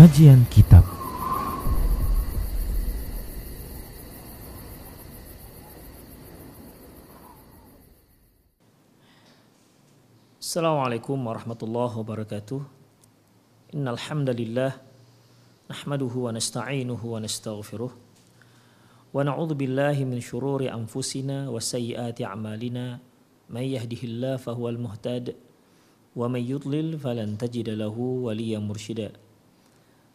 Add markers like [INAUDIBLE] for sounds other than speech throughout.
Kajian Kitab Assalamualaikum warahmatullahi wabarakatuh. Innal hamdalillah nahmaduhu wa nasta'inuhu wa nastaghfiruh wa na'udzu billahi min shururi anfusina wa sayyiati a'malina may yahdihillahu fahuwal muhtad wa may yudlil falan tajida lahu mursyida.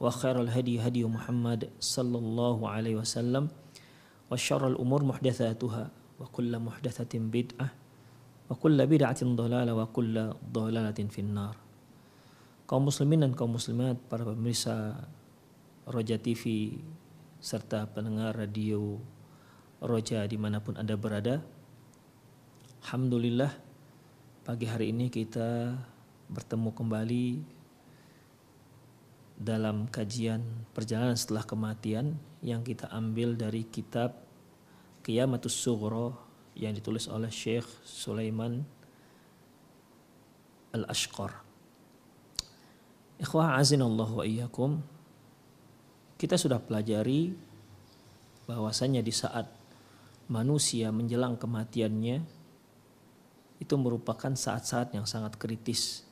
وخير الهدي هدي محمد صلى الله عليه وسلم وشر الأمور محدثاتها وكل محدثة بدعة wa kulla bid'atin dhalalah wa kulla dhalalatin finnar. Kaum muslimin dan kaum muslimat, para pemirsa Roja TV serta pendengar radio Roja dimanapun Anda berada. Alhamdulillah pagi hari ini kita bertemu kembali dalam kajian perjalanan setelah kematian yang kita ambil dari kitab Qiyamatus Sughra yang ditulis oleh Syekh Sulaiman Al-Ashqar. Ikhwah azinallah wa iyyakum. Kita sudah pelajari bahwasanya di saat manusia menjelang kematiannya itu merupakan saat-saat yang sangat kritis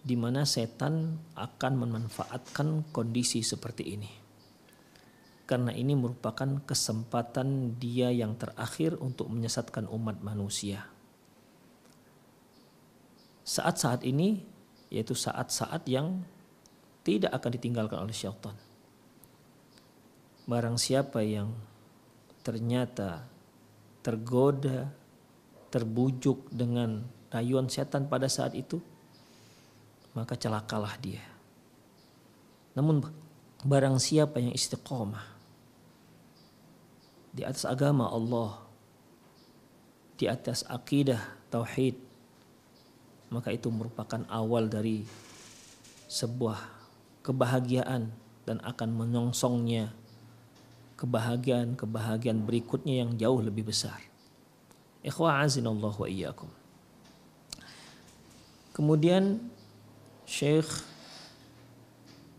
di mana setan akan memanfaatkan kondisi seperti ini karena ini merupakan kesempatan dia yang terakhir untuk menyesatkan umat manusia. Saat-saat ini yaitu saat-saat yang tidak akan ditinggalkan oleh syaitan. Barang siapa yang ternyata tergoda, terbujuk dengan rayuan setan pada saat itu, maka celakalah dia. Namun barang siapa yang istiqomah, di atas agama Allah, di atas akidah tauhid, maka itu merupakan awal dari sebuah kebahagiaan dan akan menyongsongnya kebahagiaan-kebahagiaan berikutnya yang jauh lebih besar. Ikhwah azinallah wa iyyakum. Kemudian Syekh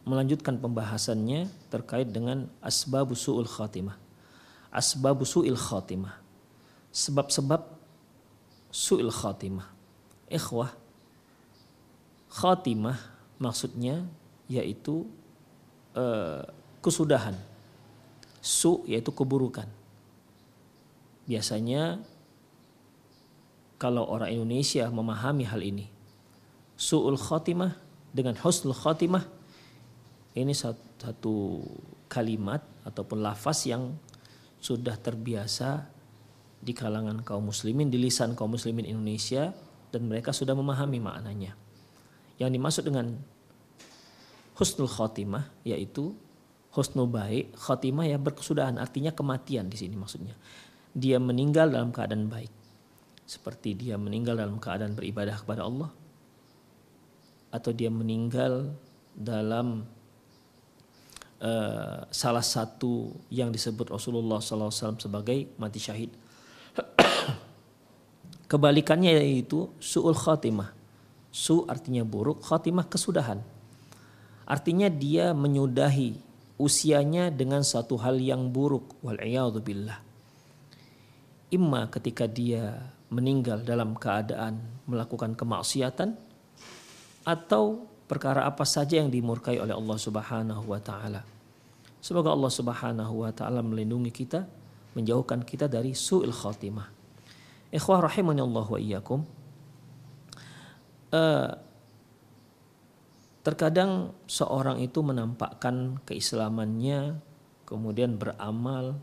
melanjutkan pembahasannya terkait dengan asbab su'ul khatimah asbabu su'il khatimah. Sebab-sebab su'il khatimah. Ikhwah, khatimah maksudnya yaitu uh, kesudahan. Su yaitu keburukan. Biasanya kalau orang Indonesia memahami hal ini, su'ul khatimah dengan husnul khatimah ini satu kalimat ataupun lafaz yang sudah terbiasa di kalangan kaum muslimin, di lisan kaum muslimin Indonesia dan mereka sudah memahami maknanya. Yang dimaksud dengan husnul khotimah yaitu husnul baik, khotimah ya berkesudahan artinya kematian di sini maksudnya. Dia meninggal dalam keadaan baik. Seperti dia meninggal dalam keadaan beribadah kepada Allah atau dia meninggal dalam uh, salah satu yang disebut Rasulullah SAW sebagai mati syahid. [CLEARS THROAT] Kebalikannya yaitu su'ul khatimah. Su artinya buruk, khatimah kesudahan. Artinya dia menyudahi usianya dengan satu hal yang buruk. Wal'iyadzubillah. Imma ketika dia meninggal dalam keadaan melakukan kemaksiatan atau perkara apa saja yang dimurkai oleh Allah Subhanahu wa taala. Semoga Allah Subhanahu wa taala melindungi kita, menjauhkan kita dari su'il khatimah. Ikhwah rahimani Allah wa iyyakum. Uh, terkadang seorang itu menampakkan keislamannya, kemudian beramal,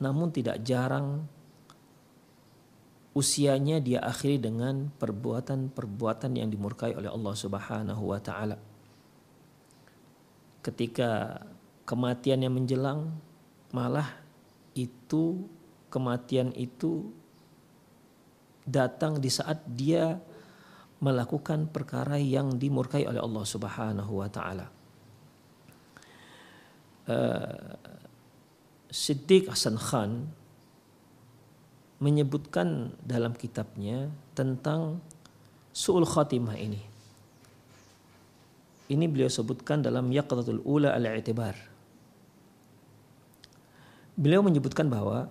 namun tidak jarang usianya dia akhiri dengan perbuatan-perbuatan yang dimurkai oleh Allah Subhanahu wa taala. Ketika kematiannya menjelang, malah itu kematian itu datang di saat dia melakukan perkara yang dimurkai oleh Allah Subhanahu wa taala. Uh, Siddiq Hasan Khan menyebutkan dalam kitabnya tentang su'ul khatimah ini. Ini beliau sebutkan dalam Yaqdatul Ula al-I'tibar. Beliau menyebutkan bahwa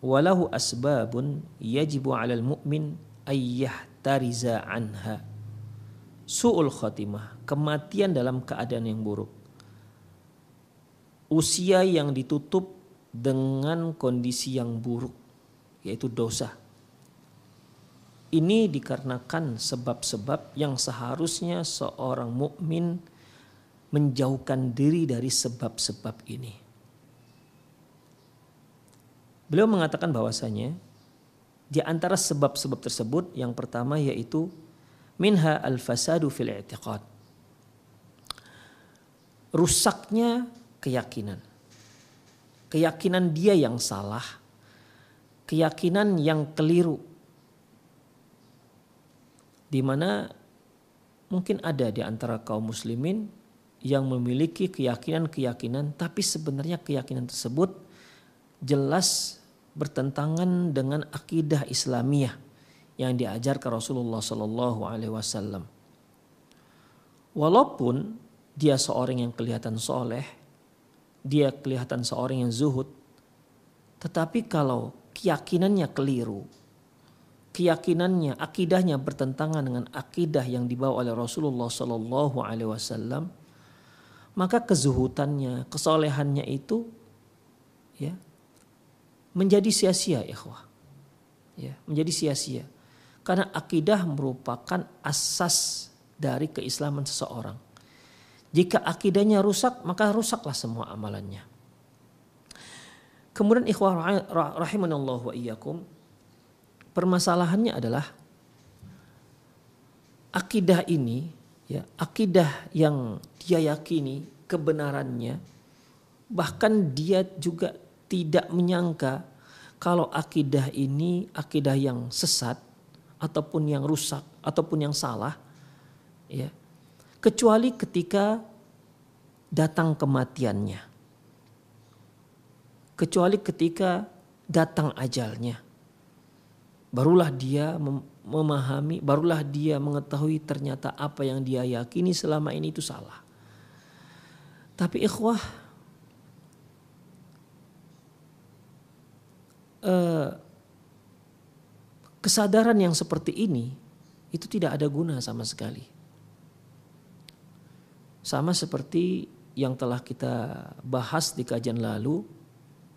walahu asbabun yajibu 'alal mu'min ayyahtariza anha. Su'ul khatimah, kematian dalam keadaan yang buruk. Usia yang ditutup dengan kondisi yang buruk yaitu dosa. Ini dikarenakan sebab-sebab yang seharusnya seorang mukmin menjauhkan diri dari sebab-sebab ini. Beliau mengatakan bahwasanya di antara sebab-sebab tersebut yang pertama yaitu minha al-fasadu fil i'tiqad. Rusaknya keyakinan. Keyakinan dia yang salah keyakinan yang keliru. Di mana mungkin ada di antara kaum muslimin yang memiliki keyakinan-keyakinan tapi sebenarnya keyakinan tersebut jelas bertentangan dengan akidah Islamiyah yang diajarkan Rasulullah Sallallahu Alaihi Wasallam. Walaupun dia seorang yang kelihatan soleh, dia kelihatan seorang yang zuhud, tetapi kalau keyakinannya keliru, keyakinannya, akidahnya bertentangan dengan akidah yang dibawa oleh Rasulullah Sallallahu Alaihi Wasallam, maka kezuhutannya, kesolehannya itu, ya, menjadi sia-sia, ikhwah. Ya, menjadi sia-sia. Karena akidah merupakan asas dari keislaman seseorang. Jika akidahnya rusak, maka rusaklah semua amalannya. Kemudian ikhwah rahimanallah wa iyyakum permasalahannya adalah akidah ini ya akidah yang dia yakini kebenarannya bahkan dia juga tidak menyangka kalau akidah ini akidah yang sesat ataupun yang rusak ataupun yang salah ya. Kecuali ketika datang kematiannya kecuali ketika datang ajalnya. Barulah dia memahami, barulah dia mengetahui ternyata apa yang dia yakini selama ini itu salah. Tapi ikhwah, eh, kesadaran yang seperti ini itu tidak ada guna sama sekali. Sama seperti yang telah kita bahas di kajian lalu,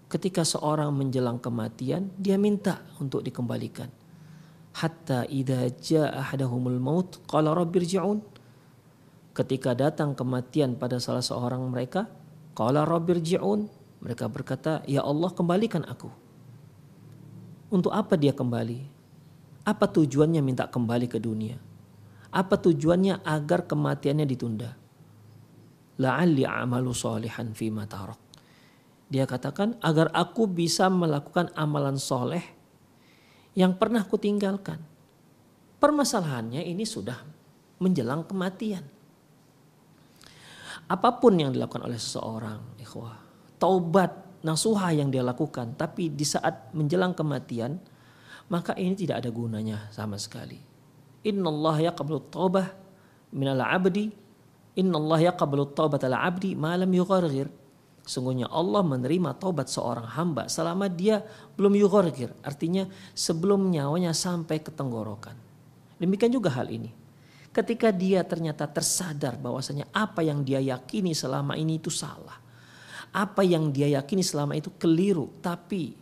ketika seorang menjelang kematian dia minta untuk dikembalikan. Hatta idza jaa ahadahumul maut qala rabbirji'un ketika datang kematian pada salah seorang mereka qala rabbirji'un mereka berkata ya Allah kembalikan aku. Untuk apa dia kembali? Apa tujuannya minta kembali ke dunia? Apa tujuannya agar kematiannya ditunda? La'alli a'malu salihan fima tarak dia katakan agar aku bisa melakukan amalan soleh yang pernah kutinggalkan. Permasalahannya ini sudah menjelang kematian. Apa pun yang dilakukan oleh seseorang, ikhwah, taubat, nasuha yang dia lakukan, tapi di saat menjelang kematian, maka ini tidak ada gunanya sama sekali. Inna Allah yaqbalu taubah minal abdi, Inna Allah yaqbalu taubat ala abdi malam yughargir. Sungguhnya Allah menerima taubat seorang hamba selama dia belum yugorgir. Artinya sebelum nyawanya sampai ke tenggorokan. Demikian juga hal ini. Ketika dia ternyata tersadar bahwasanya apa yang dia yakini selama ini itu salah. Apa yang dia yakini selama itu keliru, tapi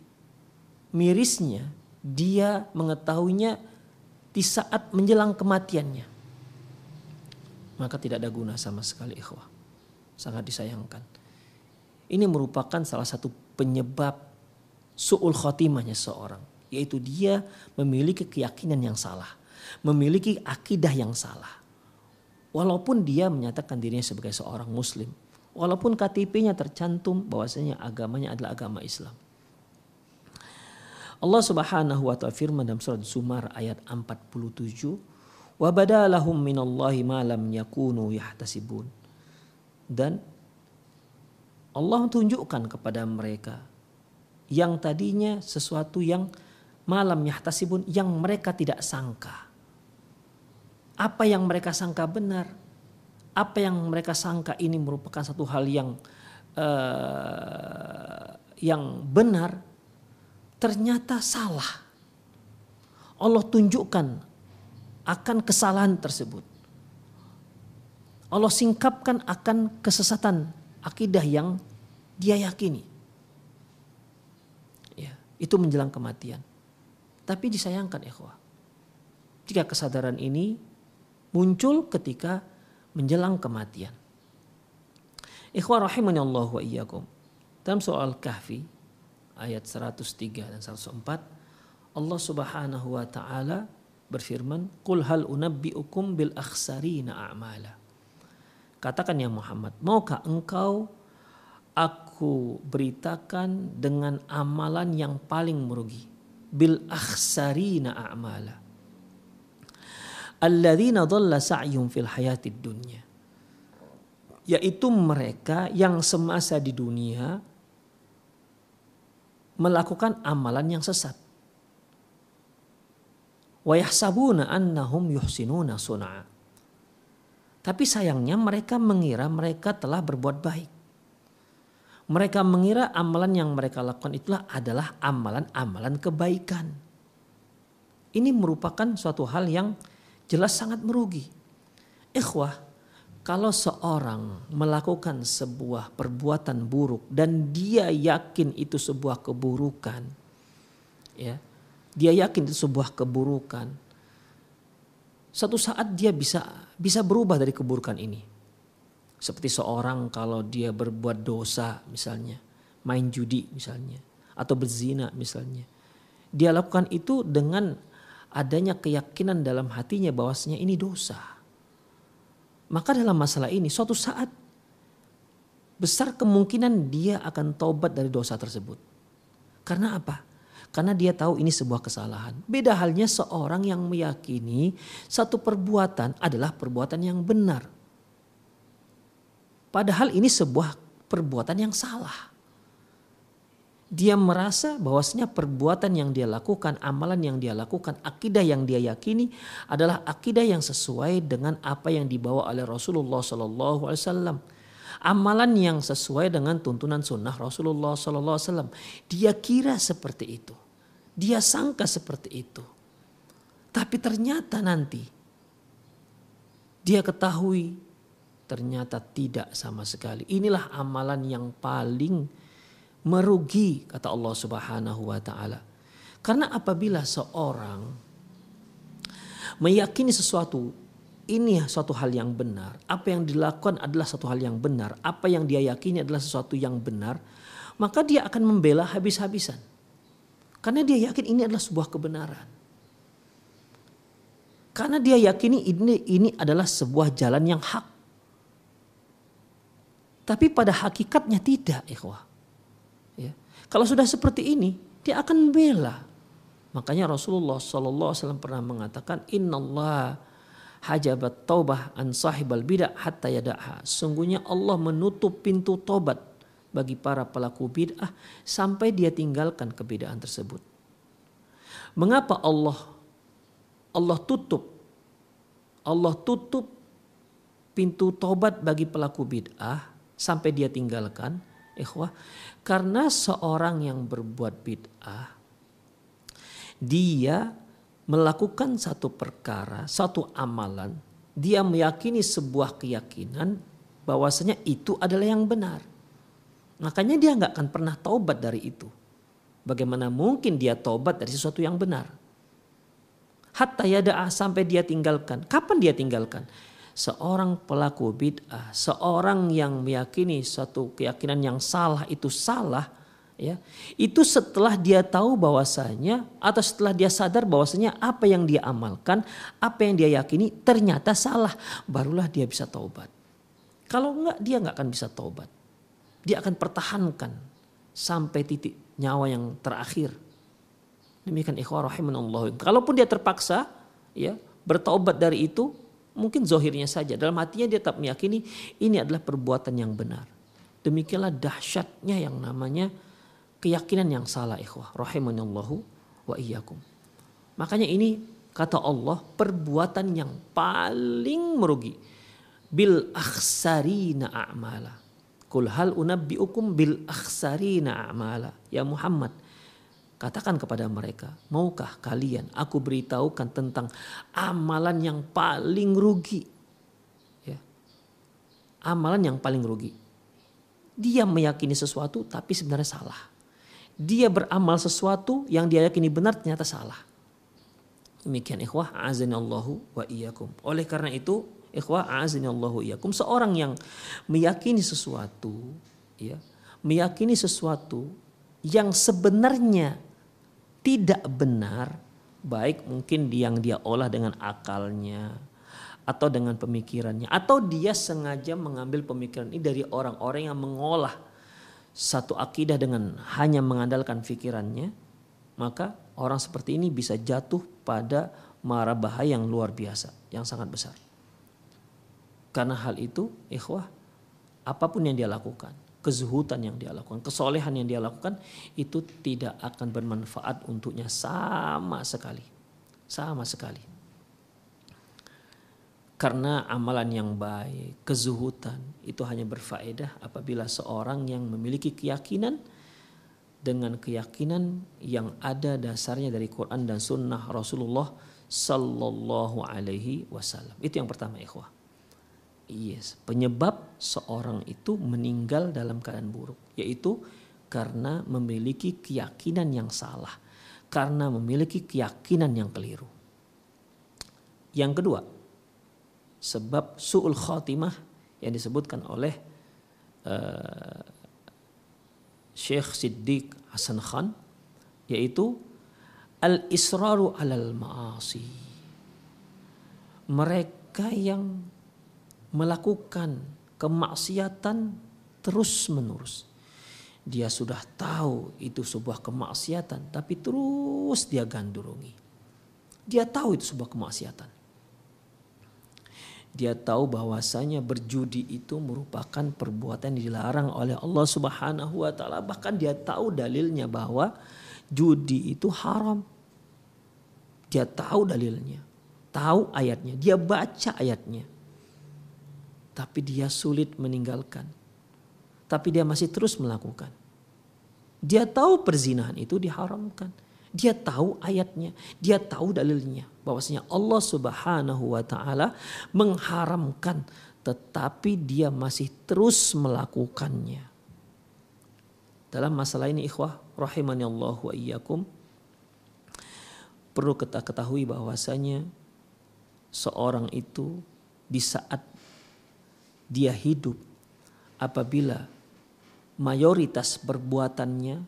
mirisnya dia mengetahuinya di saat menjelang kematiannya. Maka tidak ada guna sama sekali ikhwah. Sangat disayangkan. Ini merupakan salah satu penyebab su'ul khotimahnya seorang. Yaitu dia memiliki keyakinan yang salah memiliki akidah yang salah. Walaupun dia menyatakan dirinya sebagai seorang muslim. Walaupun KTP-nya tercantum bahwasanya agamanya adalah agama Islam. Allah Subhanahu wa taala firman dalam surat Zumar ayat 47, "Wa badalahum minallahi ma lam yakunu yahtasibun." Dan Allah tunjukkan kepada mereka yang tadinya sesuatu yang malam yahtasibun yang mereka tidak sangka apa yang mereka sangka benar, apa yang mereka sangka ini merupakan satu hal yang uh, yang benar, ternyata salah. Allah tunjukkan akan kesalahan tersebut. Allah singkapkan akan kesesatan akidah yang dia yakini. Ya, itu menjelang kematian. Tapi disayangkan ikhwah. Jika kesadaran ini muncul ketika menjelang kematian. Ikhwan rahimani Allah wa iyyakum. Dalam soal kahfi ayat 103 dan 104 Allah Subhanahu wa taala berfirman, "Qul hal unabbiukum bil akhsarina a'mala." Katakan ya Muhammad, maukah engkau aku beritakan dengan amalan yang paling merugi? Bil akhsarina a'mala. Alladzina dhalla sa'yum fil hayatid dunya. Yaitu mereka yang semasa di dunia melakukan amalan yang sesat. Wa yahsabuna annahum yuhsinuna sun'a. Tapi sayangnya mereka mengira mereka telah berbuat baik mereka mengira amalan yang mereka lakukan itulah adalah amalan-amalan kebaikan ini merupakan suatu hal yang jelas sangat merugi. Ikhwah, kalau seorang melakukan sebuah perbuatan buruk dan dia yakin itu sebuah keburukan, ya, dia yakin itu sebuah keburukan, satu saat dia bisa bisa berubah dari keburukan ini. Seperti seorang kalau dia berbuat dosa misalnya, main judi misalnya, atau berzina misalnya. Dia lakukan itu dengan adanya keyakinan dalam hatinya bahwasanya ini dosa. Maka dalam masalah ini suatu saat besar kemungkinan dia akan taubat dari dosa tersebut. Karena apa? Karena dia tahu ini sebuah kesalahan. Beda halnya seorang yang meyakini satu perbuatan adalah perbuatan yang benar. Padahal ini sebuah perbuatan yang salah dia merasa bahwasanya perbuatan yang dia lakukan, amalan yang dia lakukan, akidah yang dia yakini adalah akidah yang sesuai dengan apa yang dibawa oleh Rasulullah Wasallam. Amalan yang sesuai dengan tuntunan sunnah Rasulullah Wasallam. Dia kira seperti itu, dia sangka seperti itu, tapi ternyata nanti dia ketahui ternyata tidak sama sekali. Inilah amalan yang paling merugi kata Allah Subhanahu wa taala. Karena apabila seorang meyakini sesuatu ini suatu hal yang benar, apa yang dilakukan adalah satu hal yang benar, apa yang dia yakini adalah sesuatu yang benar, maka dia akan membela habis-habisan. Karena dia yakin ini adalah sebuah kebenaran. Karena dia yakini ini ini adalah sebuah jalan yang hak. Tapi pada hakikatnya tidak, ikhwah. Ya. Kalau sudah seperti ini, dia akan membela. Makanya Rasulullah Wasallam pernah mengatakan, Inna Allah hajabat taubah an sahibal bidah hatta yadaha. Sungguhnya Allah menutup pintu tobat bagi para pelaku bid'ah sampai dia tinggalkan kebedaan tersebut. Mengapa Allah Allah tutup Allah tutup pintu tobat bagi pelaku bid'ah sampai dia tinggalkan? Ikhwah, karena seorang yang berbuat bid'ah, dia melakukan satu perkara, satu amalan dia meyakini sebuah keyakinan bahwasanya itu adalah yang benar. Makanya dia nggak akan pernah taubat dari itu. Bagaimana mungkin dia taubat dari sesuatu yang benar? Hatta yada'ah sampai dia tinggalkan. Kapan dia tinggalkan? Seorang pelaku bid'ah, seorang yang meyakini suatu keyakinan yang salah itu salah, ya itu setelah dia tahu bahwasanya atau setelah dia sadar bahwasanya apa yang dia amalkan apa yang dia yakini ternyata salah barulah dia bisa taubat. Kalau enggak dia enggak akan bisa taubat. Dia akan pertahankan sampai titik nyawa yang terakhir. Demikian ikhwah rahimanallah kalaupun dia terpaksa ya bertaubat dari itu mungkin zohirnya saja dalam hatinya dia tetap meyakini ini adalah perbuatan yang benar demikianlah dahsyatnya yang namanya keyakinan yang salah ikhwah rahimanallahu wa iyyakum. Makanya ini kata Allah perbuatan yang paling merugi bil akhsarina a'mala. Kul hal unabbiukum bil akhsarina a'mala. Ya Muhammad, katakan kepada mereka, maukah kalian aku beritahukan tentang amalan yang paling rugi? Ya. Amalan yang paling rugi. Dia meyakini sesuatu tapi sebenarnya salah dia beramal sesuatu yang dia yakini benar ternyata salah. Demikian ikhwah azanillahu wa iyyakum. Oleh karena itu ikhwah azanillahu iyyakum seorang yang meyakini sesuatu ya, meyakini sesuatu yang sebenarnya tidak benar baik mungkin yang dia olah dengan akalnya atau dengan pemikirannya atau dia sengaja mengambil pemikiran ini dari orang-orang yang mengolah satu akidah dengan hanya mengandalkan pikirannya, maka orang seperti ini bisa jatuh pada mara bahaya yang luar biasa, yang sangat besar. Karena hal itu, ikhwah, apa pun yang dia lakukan, kezuhutan yang dia lakukan, kesolehan yang dia lakukan, itu tidak akan bermanfaat untuknya sama sekali. Sama sekali. Karena amalan yang baik, kezuhutan itu hanya berfaedah apabila seorang yang memiliki keyakinan dengan keyakinan yang ada dasarnya dari Quran dan Sunnah Rasulullah Sallallahu Alaihi Wasallam. Itu yang pertama, ikhwah. Yes, penyebab seorang itu meninggal dalam keadaan buruk, yaitu karena memiliki keyakinan yang salah, karena memiliki keyakinan yang keliru. Yang kedua, sebab su'ul khatimah yang disebutkan oleh uh, Syekh Siddiq Hasan Khan yaitu al-israru alal ma'asi mereka yang melakukan kemaksiatan terus menerus dia sudah tahu itu sebuah kemaksiatan tapi terus dia gandurungi dia tahu itu sebuah kemaksiatan dia tahu bahwasanya berjudi itu merupakan perbuatan yang dilarang oleh Allah Subhanahu wa taala. Bahkan dia tahu dalilnya bahwa judi itu haram. Dia tahu dalilnya, tahu ayatnya, dia baca ayatnya. Tapi dia sulit meninggalkan. Tapi dia masih terus melakukan. Dia tahu perzinahan itu diharamkan. Dia tahu ayatnya, dia tahu dalilnya bahwasanya Allah Subhanahu wa taala mengharamkan tetapi dia masih terus melakukannya. Dalam masalah ini ikhwah rahimani Allah wa iyyakum perlu kita ketahui bahwasanya seorang itu di saat dia hidup apabila mayoritas perbuatannya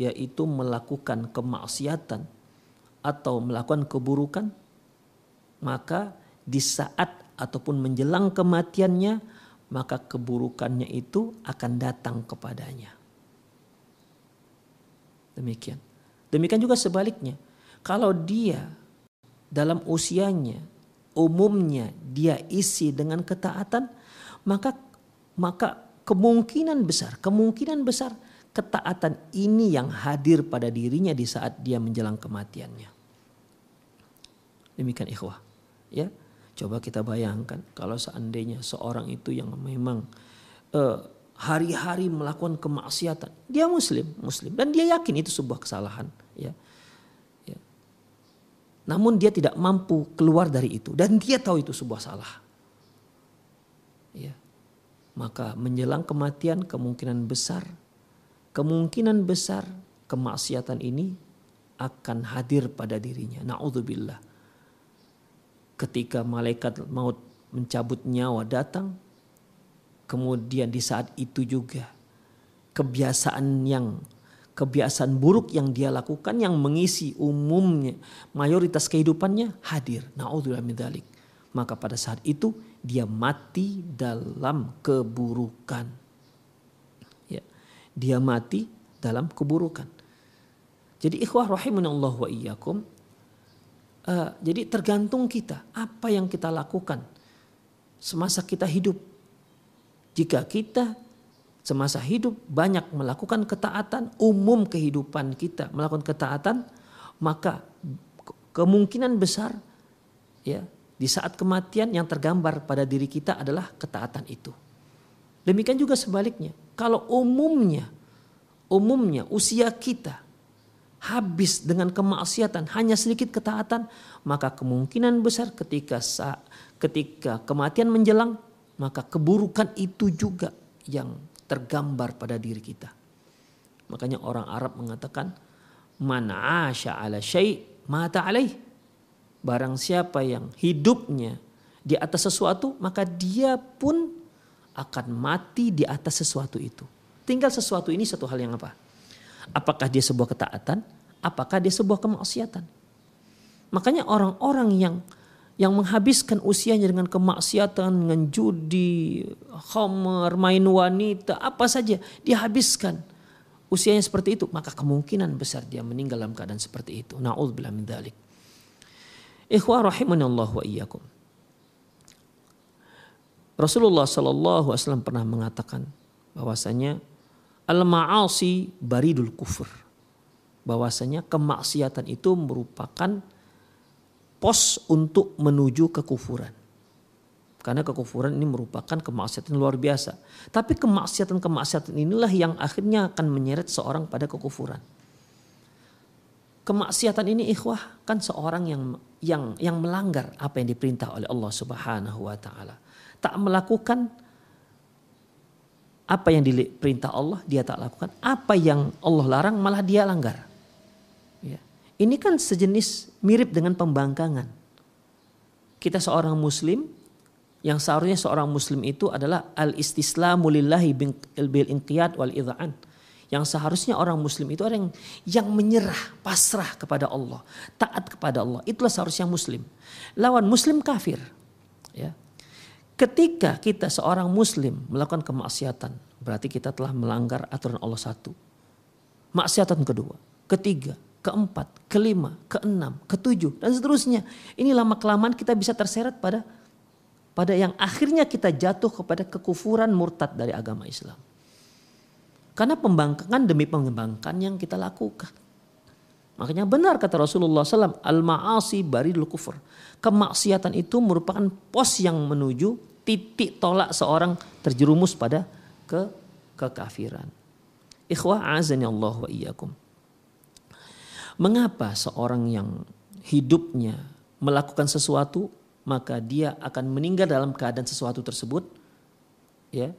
yaitu melakukan kemaksiatan atau melakukan keburukan maka di saat ataupun menjelang kematiannya maka keburukannya itu akan datang kepadanya. Demikian. Demikian juga sebaliknya. Kalau dia dalam usianya umumnya dia isi dengan ketaatan maka maka kemungkinan besar kemungkinan besar ketaatan ini yang hadir pada dirinya di saat dia menjelang kematiannya. Demikian ikhwah. Ya, coba kita bayangkan kalau seandainya seorang itu yang memang uh, hari-hari melakukan kemaksiatan, dia muslim, muslim dan dia yakin itu sebuah kesalahan, ya. ya. Namun dia tidak mampu keluar dari itu dan dia tahu itu sebuah salah. Maka menjelang kematian kemungkinan besar kemungkinan besar kemaksiatan ini akan hadir pada dirinya. Nauzubillah. Ketika malaikat maut mencabut nyawa datang, kemudian di saat itu juga kebiasaan yang kebiasaan buruk yang dia lakukan yang mengisi umumnya mayoritas kehidupannya hadir. Nauzubillah min. Maka pada saat itu dia mati dalam keburukan. Ya. Dia mati dalam keburukan. Jadi ikhwah rahimanallah wa iyyakum. Uh, jadi tergantung kita apa yang kita lakukan semasa kita hidup. Jika kita semasa hidup banyak melakukan ketaatan, umum kehidupan kita melakukan ketaatan, maka kemungkinan besar ya di saat kematian yang tergambar pada diri kita adalah ketaatan itu. Demikian juga sebaliknya. Kalau umumnya umumnya usia kita habis dengan kemaksiatan hanya sedikit ketaatan, maka kemungkinan besar ketika ketika kematian menjelang, maka keburukan itu juga yang tergambar pada diri kita. Makanya orang Arab mengatakan man asya ala syai mata alaih. Barang siapa yang hidupnya di atas sesuatu maka dia pun akan mati di atas sesuatu itu. Tinggal sesuatu ini satu hal yang apa? Apakah dia sebuah ketaatan? Apakah dia sebuah kemaksiatan? Makanya orang-orang yang yang menghabiskan usianya dengan kemaksiatan, dengan judi, khamar, main wanita, apa saja dihabiskan usianya seperti itu, maka kemungkinan besar dia meninggal dalam keadaan seperti itu. Nauzubillah min dzalik. Ikhwah rahimanallah wa iyyakum. Rasulullah sallallahu alaihi wasallam pernah mengatakan bahwasanya al-ma'asi baridul kufur. Bahwasanya kemaksiatan itu merupakan pos untuk menuju kekufuran. Karena kekufuran ini merupakan kemaksiatan luar biasa. Tapi kemaksiatan-kemaksiatan inilah yang akhirnya akan menyeret seorang pada kekufuran. Kemaksiatan ini ikhwah kan seorang yang yang yang melanggar apa yang diperintah oleh Allah Subhanahu wa taala. Tak melakukan apa yang diperintah Allah dia tak lakukan. Apa yang Allah larang malah dia langgar. Ini kan sejenis mirip dengan pembangkangan. Kita seorang muslim yang seharusnya seorang muslim itu adalah al-istislamu lillahi bil inqiyad wal idha'an. Yang seharusnya orang muslim itu orang yang, menyerah, pasrah kepada Allah, taat kepada Allah. Itulah seharusnya muslim. Lawan muslim kafir. Ya. Ketika kita seorang muslim melakukan kemaksiatan, berarti kita telah melanggar aturan Allah satu. Maksiatan kedua, ketiga, keempat, kelima, keenam, ketujuh dan seterusnya. Ini lama kelamaan kita bisa terseret pada pada yang akhirnya kita jatuh kepada kekufuran murtad dari agama Islam. Karena pembangkangan demi pembangkangan yang kita lakukan. Makanya benar kata Rasulullah SAW, al-ma'asi baridul kufur. Kemaksiatan itu merupakan pos yang menuju titik tolak seorang terjerumus pada ke kekafiran. Ikhwah azani Allah wa iyyakum. Mengapa seorang yang hidupnya melakukan sesuatu maka dia akan meninggal dalam keadaan sesuatu tersebut ya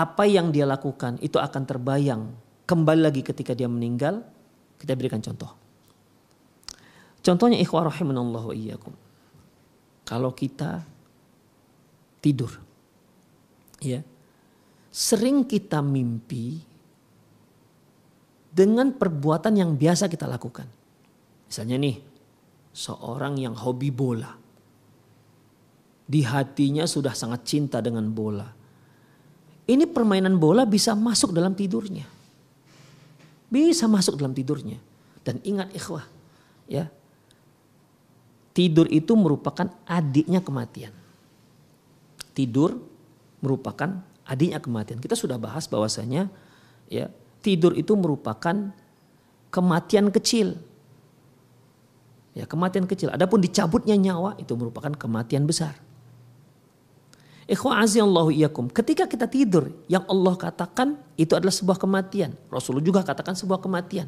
apa yang dia lakukan itu akan terbayang kembali lagi ketika dia meninggal kita berikan contoh contohnya ikhwah rahimanallah wa iyyakum kalau kita tidur ya sering kita mimpi dengan perbuatan yang biasa kita lakukan. Misalnya nih, seorang yang hobi bola. Di hatinya sudah sangat cinta dengan bola. Ini permainan bola bisa masuk dalam tidurnya. Bisa masuk dalam tidurnya. Dan ingat ikhwah, ya. Tidur itu merupakan adiknya kematian. Tidur merupakan adiknya kematian. Kita sudah bahas bahwasanya ya tidur itu merupakan kematian kecil. Ya, kematian kecil. Adapun dicabutnya nyawa itu merupakan kematian besar. Ketika kita tidur, yang Allah katakan itu adalah sebuah kematian. Rasulullah juga katakan sebuah kematian.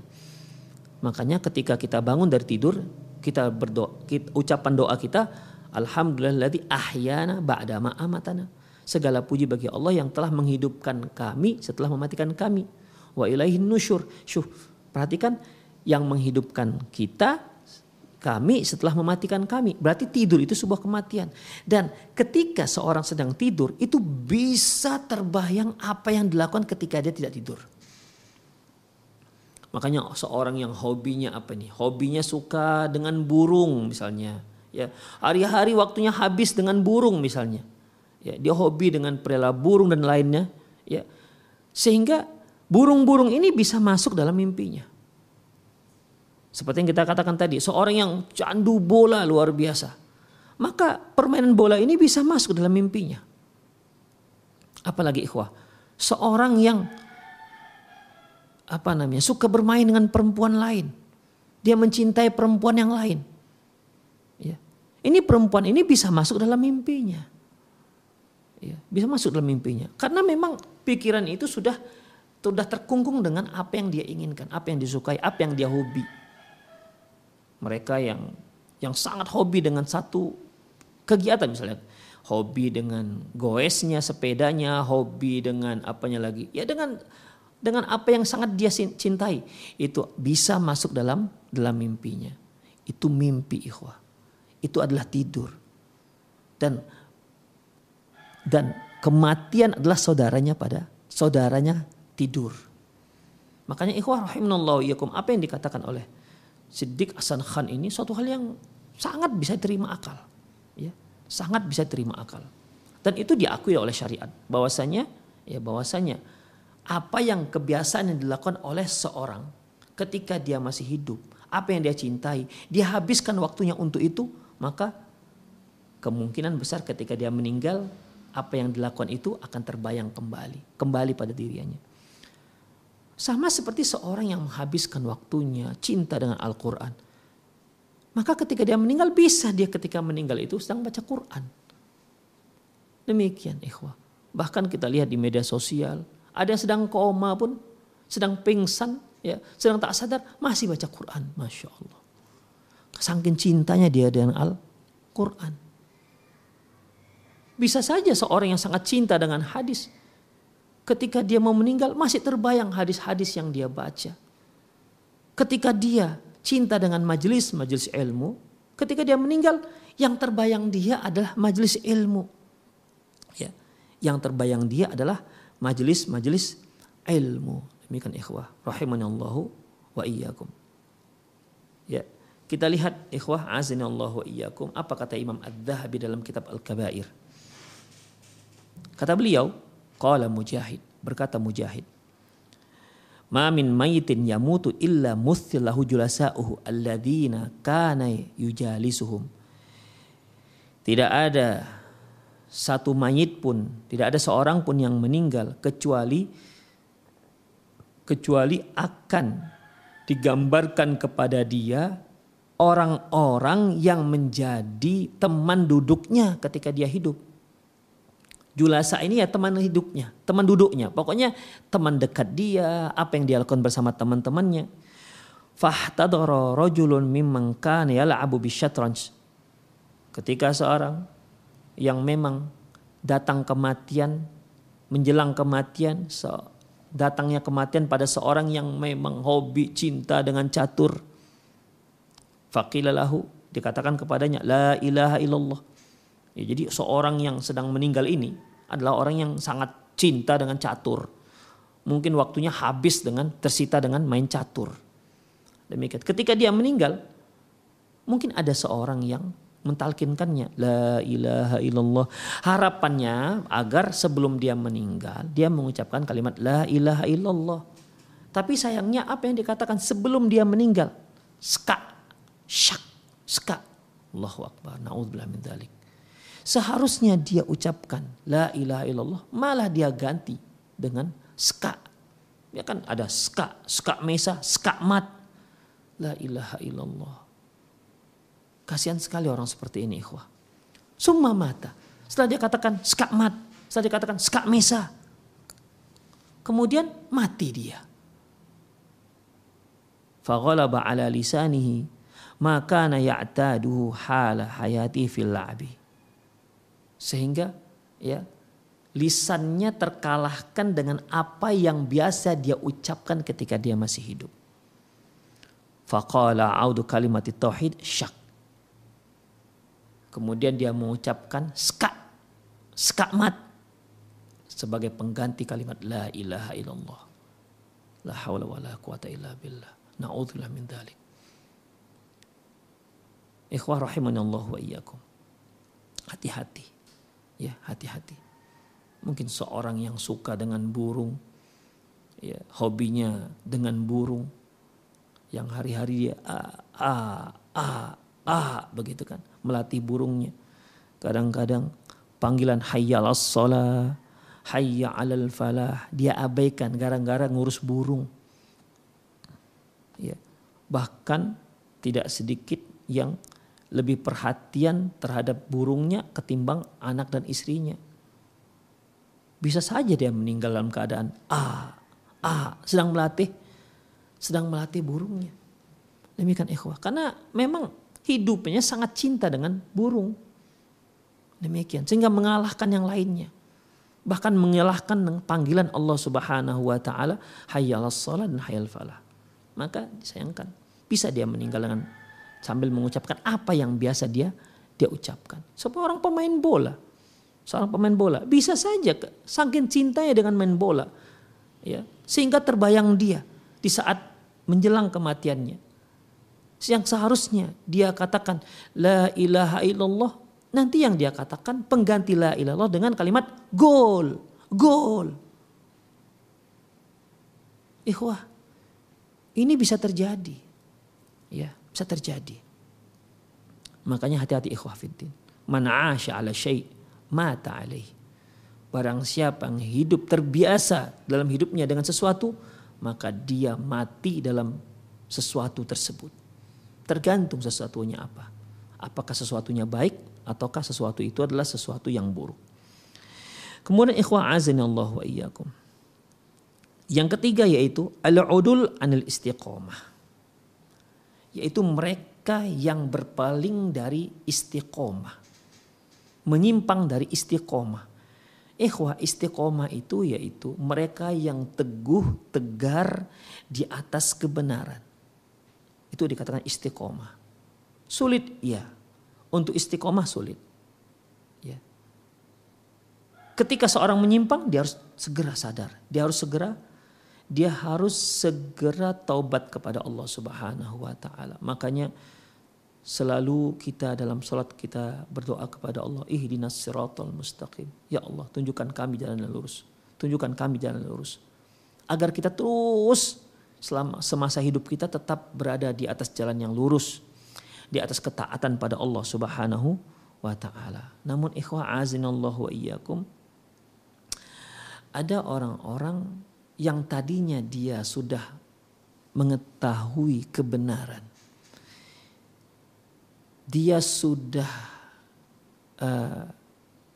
Makanya ketika kita bangun dari tidur, kita berdoa, kita, ucapan doa kita, Alhamdulillahilladzi ahyana ba'da ma amatana. Segala puji bagi Allah yang telah menghidupkan kami setelah mematikan kami. Wa ilaihin nusyur. Syuh, perhatikan yang menghidupkan kita kami setelah mematikan kami. Berarti tidur itu sebuah kematian. Dan ketika seorang sedang tidur itu bisa terbayang apa yang dilakukan ketika dia tidak tidur. Makanya seorang yang hobinya apa nih? Hobinya suka dengan burung misalnya. Ya, hari-hari waktunya habis dengan burung misalnya. Ya, dia hobi dengan perela burung dan lainnya. Ya, sehingga burung-burung ini bisa masuk dalam mimpinya. Seperti yang kita katakan tadi, seorang yang candu bola luar biasa. Maka permainan bola ini bisa masuk dalam mimpinya. Apalagi ikhwah, seorang yang apa namanya suka bermain dengan perempuan lain. Dia mencintai perempuan yang lain. Ya. Ini perempuan ini bisa masuk dalam mimpinya. Ya, bisa masuk dalam mimpinya. Karena memang pikiran itu sudah sudah terkungkung dengan apa yang dia inginkan, apa yang disukai, apa yang dia hobi mereka yang yang sangat hobi dengan satu kegiatan. Misalnya hobi dengan goesnya sepedanya hobi dengan apanya lagi. Ya dengan dengan apa yang sangat dia cintai. Itu bisa masuk dalam dalam mimpinya. Itu mimpi ikhwah. Itu adalah tidur. Dan dan kematian adalah saudaranya pada saudaranya tidur. Makanya ikhwah rahimanallahu yakum apa yang dikatakan oleh Siddiq Hasan Khan ini suatu hal yang sangat bisa terima akal. Ya, sangat bisa terima akal. Dan itu diakui oleh syariat bahwasanya ya bahwasanya apa yang kebiasaan yang dilakukan oleh seorang ketika dia masih hidup, apa yang dia cintai, dia habiskan waktunya untuk itu, maka kemungkinan besar ketika dia meninggal apa yang dilakukan itu akan terbayang kembali, kembali pada dirinya. Sama seperti seorang yang menghabiskan waktunya cinta dengan Al-Quran. Maka ketika dia meninggal bisa dia ketika meninggal itu sedang baca Quran. Demikian ikhwah. Bahkan kita lihat di media sosial. Ada yang sedang koma pun. Sedang pingsan. ya Sedang tak sadar masih baca Quran. Masya Allah. Sangkin cintanya dia dengan Al-Quran. Bisa saja seorang yang sangat cinta dengan hadis ketika dia mau meninggal masih terbayang hadis-hadis yang dia baca. Ketika dia cinta dengan majelis, majelis ilmu, ketika dia meninggal yang terbayang dia adalah majelis ilmu. Ya, yang terbayang dia adalah majelis-majelis ilmu. Demikian ikhwah, rahimanallahu wa iyyakum. Ya, kita lihat ikhwah azinallahu wa iyyakum apa kata Imam Ad-Dhahabi dalam kitab Al-Kabair. Kata beliau, Qala Mujahid, berkata Mujahid. Ma min mayitin yamutu illa muthillahu julasa'uhu alladhina kana yujalisuhum. Tidak ada satu mayit pun, tidak ada seorang pun yang meninggal kecuali kecuali akan digambarkan kepada dia orang-orang yang menjadi teman duduknya ketika dia hidup. Julasa ini ya teman hidupnya, teman duduknya. Pokoknya teman dekat dia, apa yang dia lakukan bersama teman-temannya. Fahtadara rajulun mimman kana yal'abu bisyatranj. Ketika seorang yang memang datang kematian, menjelang kematian, datangnya kematian pada seorang yang memang hobi cinta dengan catur. Faqilalahu dikatakan kepadanya la ilaha illallah Ya, jadi seorang yang sedang meninggal ini adalah orang yang sangat cinta dengan catur. Mungkin waktunya habis dengan tersita dengan main catur. Demikian. Ketika dia meninggal, mungkin ada seorang yang mentalkinkannya la ilaha illallah harapannya agar sebelum dia meninggal dia mengucapkan kalimat la ilaha illallah tapi sayangnya apa yang dikatakan sebelum dia meninggal ska syak ska Allahu akbar naudzubillah min dzalik Seharusnya dia ucapkan la ilaha illallah, malah dia ganti dengan ska. Ya kan ada ska, ska mesa, ska mat. La ilaha illallah. Kasihan sekali orang seperti ini ikhwah. Summa mata. Setelah dia katakan ska mat, setelah dia katakan ska mesa. Kemudian mati dia. faghalaba ala lisanihi ma kana ya'taduhu hala hayati fil la'bi. Sehingga ya lisannya terkalahkan dengan apa yang biasa dia ucapkan ketika dia masih hidup. Faqala audu kalimat tauhid syak. Kemudian dia mengucapkan ska, skakmat sebagai pengganti kalimat la ilaha illallah. La haula wa la quwata illa billah. Na'udzubillah min dzalik. Ikhwah Allah wa iyyakum. Hati-hati. Ya, hati-hati. Mungkin seorang yang suka dengan burung, ya, hobinya dengan burung, yang hari-hari dia a a a a begitu kan, melatih burungnya. Kadang-kadang panggilan hayya as salah, hayya 'alal falah, dia abaikan gara-gara ngurus burung. Ya. Bahkan tidak sedikit yang lebih perhatian terhadap burungnya ketimbang anak dan istrinya. Bisa saja dia meninggal dalam keadaan ah, ah, sedang melatih, sedang melatih burungnya. Demikian ikhwah. Karena memang hidupnya sangat cinta dengan burung. Demikian. Sehingga mengalahkan yang lainnya. Bahkan mengalahkan panggilan Allah subhanahu wa ta'ala. Hayyal salat dan hayyal falah. Maka disayangkan. Bisa dia meninggal dengan sambil mengucapkan apa yang biasa dia dia ucapkan. Seorang pemain bola, seorang pemain bola bisa saja saking cintanya dengan main bola, ya sehingga terbayang dia di saat menjelang kematiannya. Yang seharusnya dia katakan la ilaha illallah, nanti yang dia katakan pengganti la ilallah dengan kalimat gol, gol. Ikhwah, ini bisa terjadi. Ya, bisa terjadi. Makanya hati-hati ikhwah fiddin. Man asya ala syai' mata alaih. Barang siapa yang hidup terbiasa dalam hidupnya dengan sesuatu, maka dia mati dalam sesuatu tersebut. Tergantung sesuatunya apa. Apakah sesuatunya baik ataukah sesuatu itu adalah sesuatu yang buruk. Kemudian ikhwah azani Allah wa iyyakum. Yang ketiga yaitu al-udul anil istiqomah yaitu mereka yang berpaling dari istiqomah. Menyimpang dari istiqomah. Ikhwah istiqomah itu yaitu mereka yang teguh, tegar di atas kebenaran. Itu dikatakan istiqomah. Sulit ya. Untuk istiqomah sulit. Ya. Ketika seorang menyimpang dia harus segera sadar. Dia harus segera dia harus segera taubat kepada Allah Subhanahu wa taala. Makanya selalu kita dalam salat kita berdoa kepada Allah, ihdinas siratal mustaqim. Ya Allah, tunjukkan kami jalan yang lurus. Tunjukkan kami jalan yang lurus. Agar kita terus selama semasa hidup kita tetap berada di atas jalan yang lurus. Di atas ketaatan pada Allah Subhanahu wa taala. Namun ikhwah azinallahu wa iyyakum ada orang-orang yang tadinya dia sudah mengetahui kebenaran. Dia sudah uh,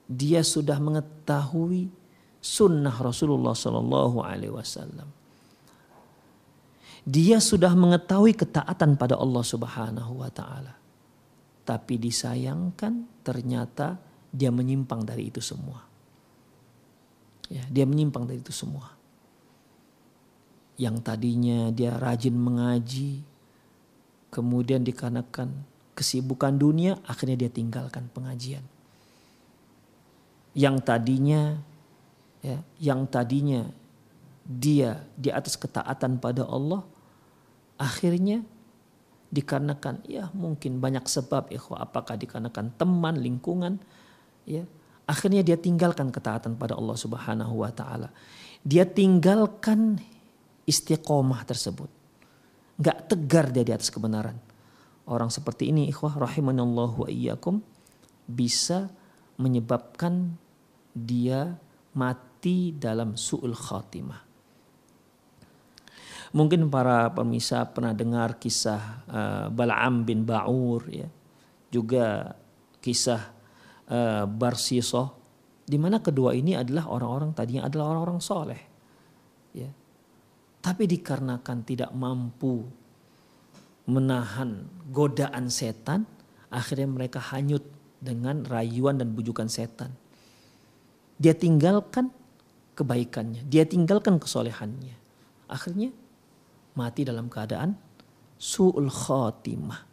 dia sudah mengetahui sunnah Rasulullah Sallallahu Alaihi Wasallam. Dia sudah mengetahui ketaatan pada Allah Subhanahu Wa Taala. Tapi disayangkan ternyata dia menyimpang dari itu semua. Ya, dia menyimpang dari itu semua yang tadinya dia rajin mengaji, kemudian dikarenakan kesibukan dunia, akhirnya dia tinggalkan pengajian. Yang tadinya, ya, yang tadinya dia di atas ketaatan pada Allah, akhirnya dikarenakan ya mungkin banyak sebab ikhwah apakah dikarenakan teman lingkungan ya akhirnya dia tinggalkan ketaatan pada Allah Subhanahu wa taala dia tinggalkan istiqomah tersebut. Gak tegar dia di atas kebenaran. Orang seperti ini ikhwah rahimanallahu wa iyyakum bisa menyebabkan dia mati dalam su'ul khatimah. Mungkin para pemirsa pernah dengar kisah uh, Bal'am bin Ba'ur ya. Juga kisah uh, Barsisoh di mana kedua ini adalah orang-orang tadinya adalah orang-orang soleh. Ya, tapi dikarenakan tidak mampu menahan godaan setan, akhirnya mereka hanyut dengan rayuan dan bujukan setan. Dia tinggalkan kebaikannya, dia tinggalkan kesolehannya. Akhirnya mati dalam keadaan su'ul khatimah.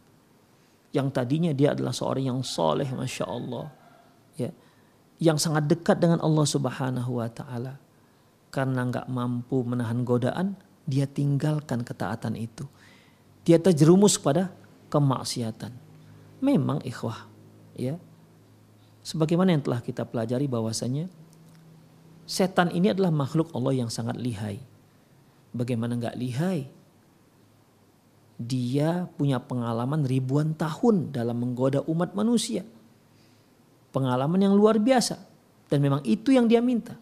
Yang tadinya dia adalah seorang yang soleh, masya Allah, ya, yang sangat dekat dengan Allah Subhanahu Wa Taala. Karena nggak mampu menahan godaan, dia tinggalkan ketaatan itu. Dia terjerumus pada kemaksiatan. Memang ikhwah, ya. Sebagaimana yang telah kita pelajari bahwasanya setan ini adalah makhluk Allah yang sangat lihai. Bagaimana nggak lihai? Dia punya pengalaman ribuan tahun dalam menggoda umat manusia. Pengalaman yang luar biasa. Dan memang itu yang dia minta.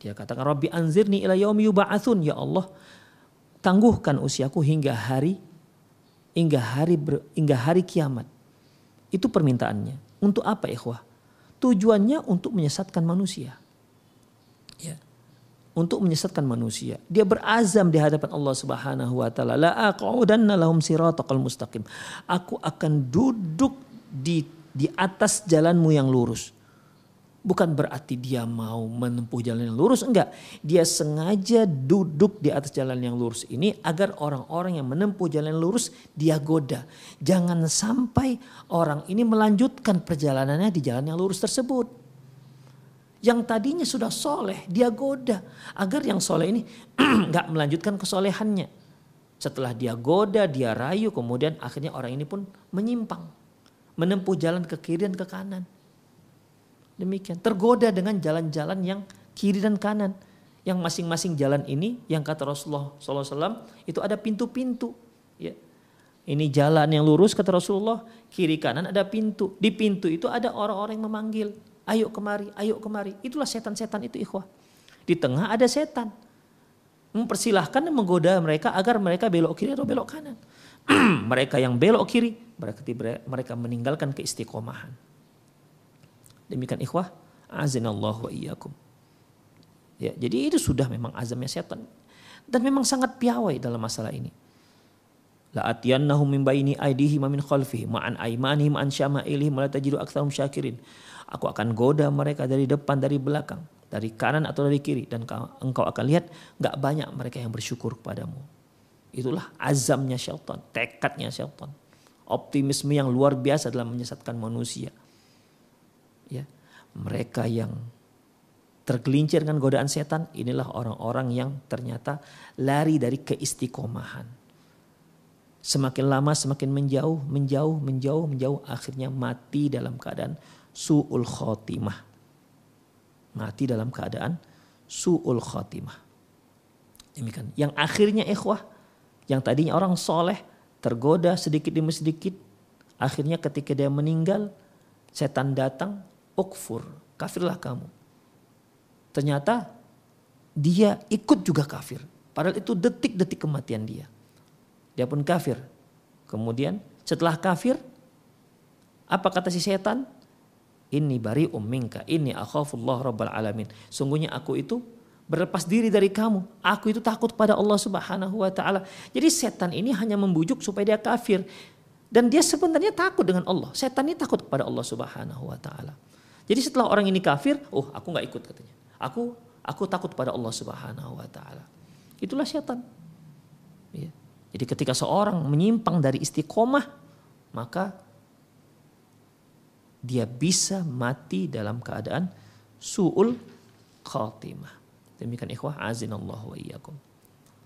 Dia katakan Rabbi anzirni ila yaumi yub'atsun ya Allah tangguhkan usiaku hingga hari hingga hari ber, hingga hari kiamat. Itu permintaannya. Untuk apa ikhwah? Tujuannya untuk menyesatkan manusia. Ya. Untuk menyesatkan manusia. Dia berazam di hadapan Allah Subhanahu wa taala, la aqudanna lahum siratal mustaqim. Aku akan duduk di di atas jalanmu yang lurus bukan berarti dia mau menempuh jalan yang lurus enggak. Dia sengaja duduk di atas jalan yang lurus ini agar orang-orang yang menempuh jalan yang lurus dia goda. Jangan sampai orang ini melanjutkan perjalanannya di jalan yang lurus tersebut. Yang tadinya sudah soleh dia goda. Agar yang soleh ini [CLEARS THROAT] enggak melanjutkan kesolehannya. Setelah dia goda dia rayu kemudian akhirnya orang ini pun menyimpang. Menempuh jalan ke kiri dan ke kanan Demikian tergoda dengan jalan-jalan yang kiri dan kanan. Yang masing-masing jalan ini yang kata Rasulullah SAW itu ada pintu-pintu. Ya. Ini jalan yang lurus kata Rasulullah, kiri kanan ada pintu. Di pintu itu ada orang-orang yang memanggil, ayo kemari, ayo kemari. Itulah setan-setan itu ikhwah. Di tengah ada setan. Mempersilahkan dan menggoda mereka agar mereka belok kiri atau belok kanan. [CLEARS THROAT] mereka yang belok kiri, berarti mereka meninggalkan keistiqomahan. Demikian ikhwah, azinallahu wa iyyakum. Ya, jadi itu sudah memang azamnya setan. Dan memang sangat piawai dalam masalah ini. La atiyannahum min baini aidihim min khalfihim ma'an aymanihim an syama'ilihim la tajidu aktsarum syakirin. Aku akan goda mereka dari depan dari belakang, dari kanan atau dari kiri dan engkau akan lihat nggak banyak mereka yang bersyukur kepadamu. Itulah azamnya syaitan, tekadnya syaitan. Optimisme yang luar biasa dalam menyesatkan manusia mereka yang tergelincir dengan godaan setan inilah orang-orang yang ternyata lari dari keistiqomahan. Semakin lama semakin menjauh menjauh menjauh menjauh akhirnya mati dalam keadaan suul khotimah mati dalam keadaan suul khotimah demikian. Yang akhirnya ikhwah yang tadinya orang soleh tergoda sedikit demi sedikit akhirnya ketika dia meninggal setan datang ukfur, kafirlah kamu. Ternyata dia ikut juga kafir. Padahal itu detik-detik kematian dia. Dia pun kafir. Kemudian setelah kafir, apa kata si setan? Ini bari umminka, ini akhafullah rabbal alamin. Sungguhnya aku itu berlepas diri dari kamu. Aku itu takut pada Allah subhanahu wa ta'ala. Jadi setan ini hanya membujuk supaya dia kafir. Dan dia sebenarnya takut dengan Allah. Setan ini takut kepada Allah subhanahu wa ta'ala. Jadi setelah orang ini kafir, oh aku nggak ikut katanya. Aku aku takut pada Allah Subhanahu wa taala. Itulah syaitan. Ya. Jadi ketika seorang menyimpang dari istiqomah, maka dia bisa mati dalam keadaan suul khatimah. Demikian ikhwah azinallahu wa iyyakum.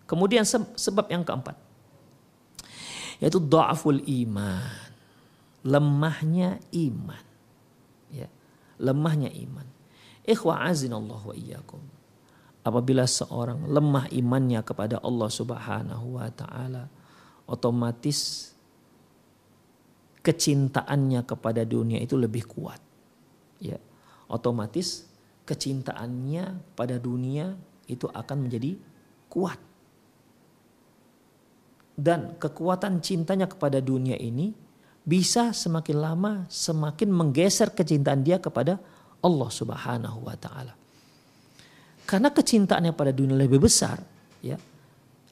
Kemudian sebab yang keempat yaitu dha'ful iman. Lemahnya iman. Ya lemahnya iman. Ikhwa azinallahu wa iyyakum. Apabila seorang lemah imannya kepada Allah Subhanahu wa taala, otomatis kecintaannya kepada dunia itu lebih kuat. Ya. Otomatis kecintaannya pada dunia itu akan menjadi kuat. Dan kekuatan cintanya kepada dunia ini bisa semakin lama semakin menggeser kecintaan dia kepada Allah Subhanahu wa taala. Karena kecintaannya pada dunia lebih besar, ya.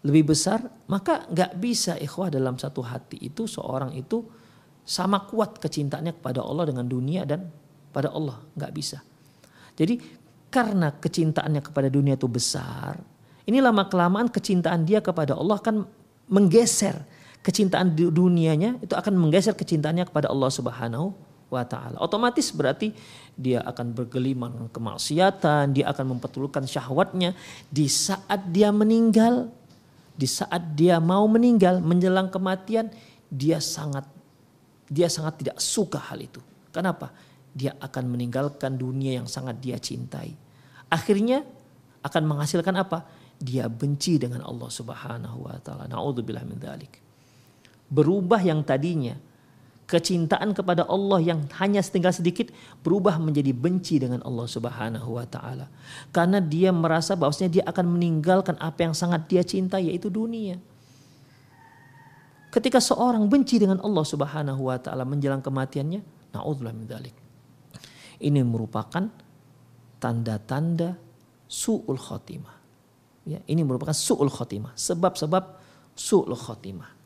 lebih besar, maka nggak bisa ikhwah dalam satu hati itu seorang itu sama kuat kecintaannya kepada Allah dengan dunia dan pada Allah, nggak bisa. Jadi karena kecintaannya kepada dunia itu besar, ini lama kelamaan kecintaan dia kepada Allah akan menggeser kecintaan di dunianya itu akan menggeser kecintaannya kepada Allah Subhanahu wa taala. Otomatis berarti dia akan bergelimang kemaksiatan, dia akan mempertulkan syahwatnya di saat dia meninggal, di saat dia mau meninggal menjelang kematian, dia sangat dia sangat tidak suka hal itu. Kenapa? Dia akan meninggalkan dunia yang sangat dia cintai. Akhirnya akan menghasilkan apa? dia benci dengan Allah Subhanahu wa taala. Nauzubillah min dzalik. Berubah yang tadinya kecintaan kepada Allah yang hanya setinggal sedikit berubah menjadi benci dengan Allah Subhanahu wa taala. Karena dia merasa bahwasanya dia akan meninggalkan apa yang sangat dia cintai yaitu dunia. Ketika seorang benci dengan Allah Subhanahu wa taala menjelang kematiannya, naudzubillah min dzalik. Ini merupakan tanda-tanda su'ul khotimah Ya, ini merupakan su'ul khotimah. Sebab-sebab su'ul khotimah.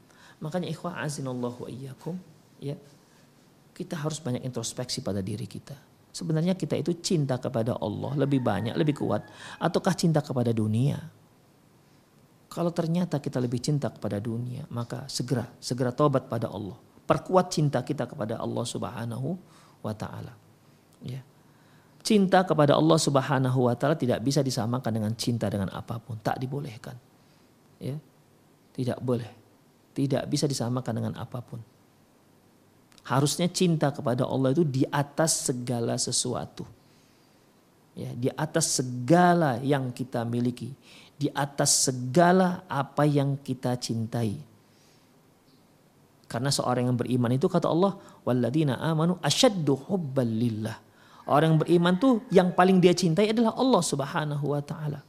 Makanya ikhwah azinallahu iyyakum. Ya, kita harus banyak introspeksi pada diri kita. Sebenarnya kita itu cinta kepada Allah lebih banyak, lebih kuat. Ataukah cinta kepada dunia? Kalau ternyata kita lebih cinta kepada dunia, maka segera, segera tobat pada Allah. Perkuat cinta kita kepada Allah subhanahu wa ta'ala. Ya cinta kepada Allah Subhanahu wa taala tidak bisa disamakan dengan cinta dengan apa pun, tak dibolehkan. Ya. Tidak boleh. Tidak bisa disamakan dengan apa pun. Harusnya cinta kepada Allah itu di atas segala sesuatu. Ya, di atas segala yang kita miliki, di atas segala apa yang kita cintai. Karena seorang yang beriman itu kata Allah, "Walladzina amanu asyaddu hubban lillah." Orang yang beriman tuh yang paling dia cintai adalah Allah Subhanahu wa taala.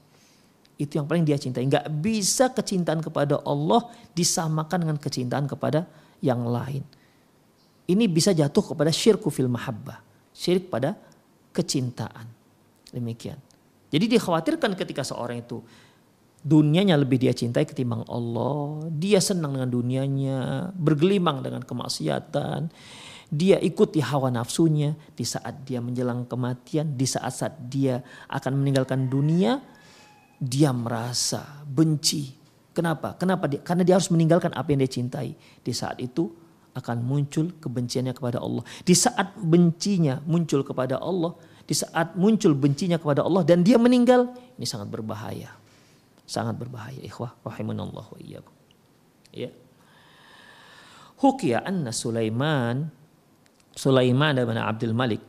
Itu yang paling dia cintai. Enggak bisa kecintaan kepada Allah disamakan dengan kecintaan kepada yang lain. Ini bisa jatuh kepada syirku fil mahabbah. Syirik pada kecintaan. Demikian. Jadi dikhawatirkan ketika seorang itu dunianya lebih dia cintai ketimbang Allah. Dia senang dengan dunianya, bergelimang dengan kemaksiatan dia ikuti hawa nafsunya di saat dia menjelang kematian, di saat-saat dia akan meninggalkan dunia, dia merasa benci. Kenapa? Kenapa dia? Karena dia harus meninggalkan apa yang dia cintai. Di saat itu akan muncul kebenciannya kepada Allah. Di saat bencinya muncul kepada Allah, di saat muncul bencinya kepada Allah dan dia meninggal, ini sangat berbahaya. Sangat berbahaya, ikhwah rahimanallah wa iyyakum. Ya. Hukia anna Sulaiman Sulaiman bin Abdul Malik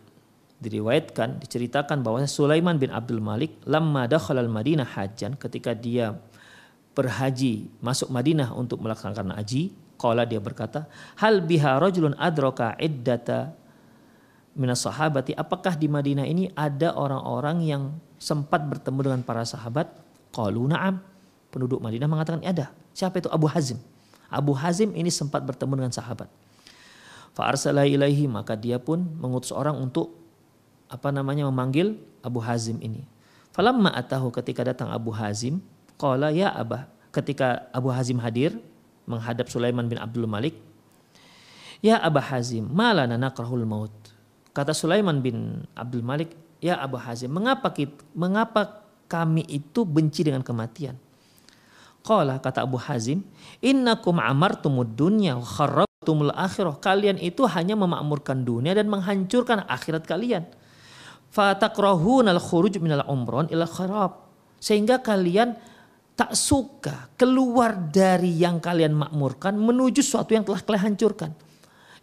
diriwayatkan diceritakan bahwa Sulaiman bin Abdul Malik lama dakhala al-Madinah hajan ketika dia berhaji masuk Madinah untuk melaksanakan haji qala dia berkata hal biha rajulun adraka iddata minas sahabati? Apakah di Madinah ini ada orang-orang yang sempat bertemu dengan para sahabat? Qalu na'am. Penduduk Madinah mengatakan ada siapa itu? Abu Hazim. Abu Hazim ini sempat bertemu dengan sahabat. Fa'arsala ilaihi maka dia pun mengutus orang untuk apa namanya memanggil Abu Hazim ini. Falamma atahu ketika datang Abu Hazim, qala ya Abah. Ketika Abu Hazim hadir menghadap Sulaiman bin Abdul Malik, Ya Abu Hazim, malana nakrahul maut. Kata Sulaiman bin Abdul Malik, Ya Abu Hazim, mengapa kita, mengapa kami itu benci dengan kematian? Qala kata Abu Hazim, innakum amartumud dunya wa tumul akhirah. Kalian itu hanya memakmurkan dunia dan menghancurkan akhirat kalian. Khuruj minal umron ila kharab. Sehingga kalian tak suka keluar dari yang kalian makmurkan menuju sesuatu yang telah kalian hancurkan.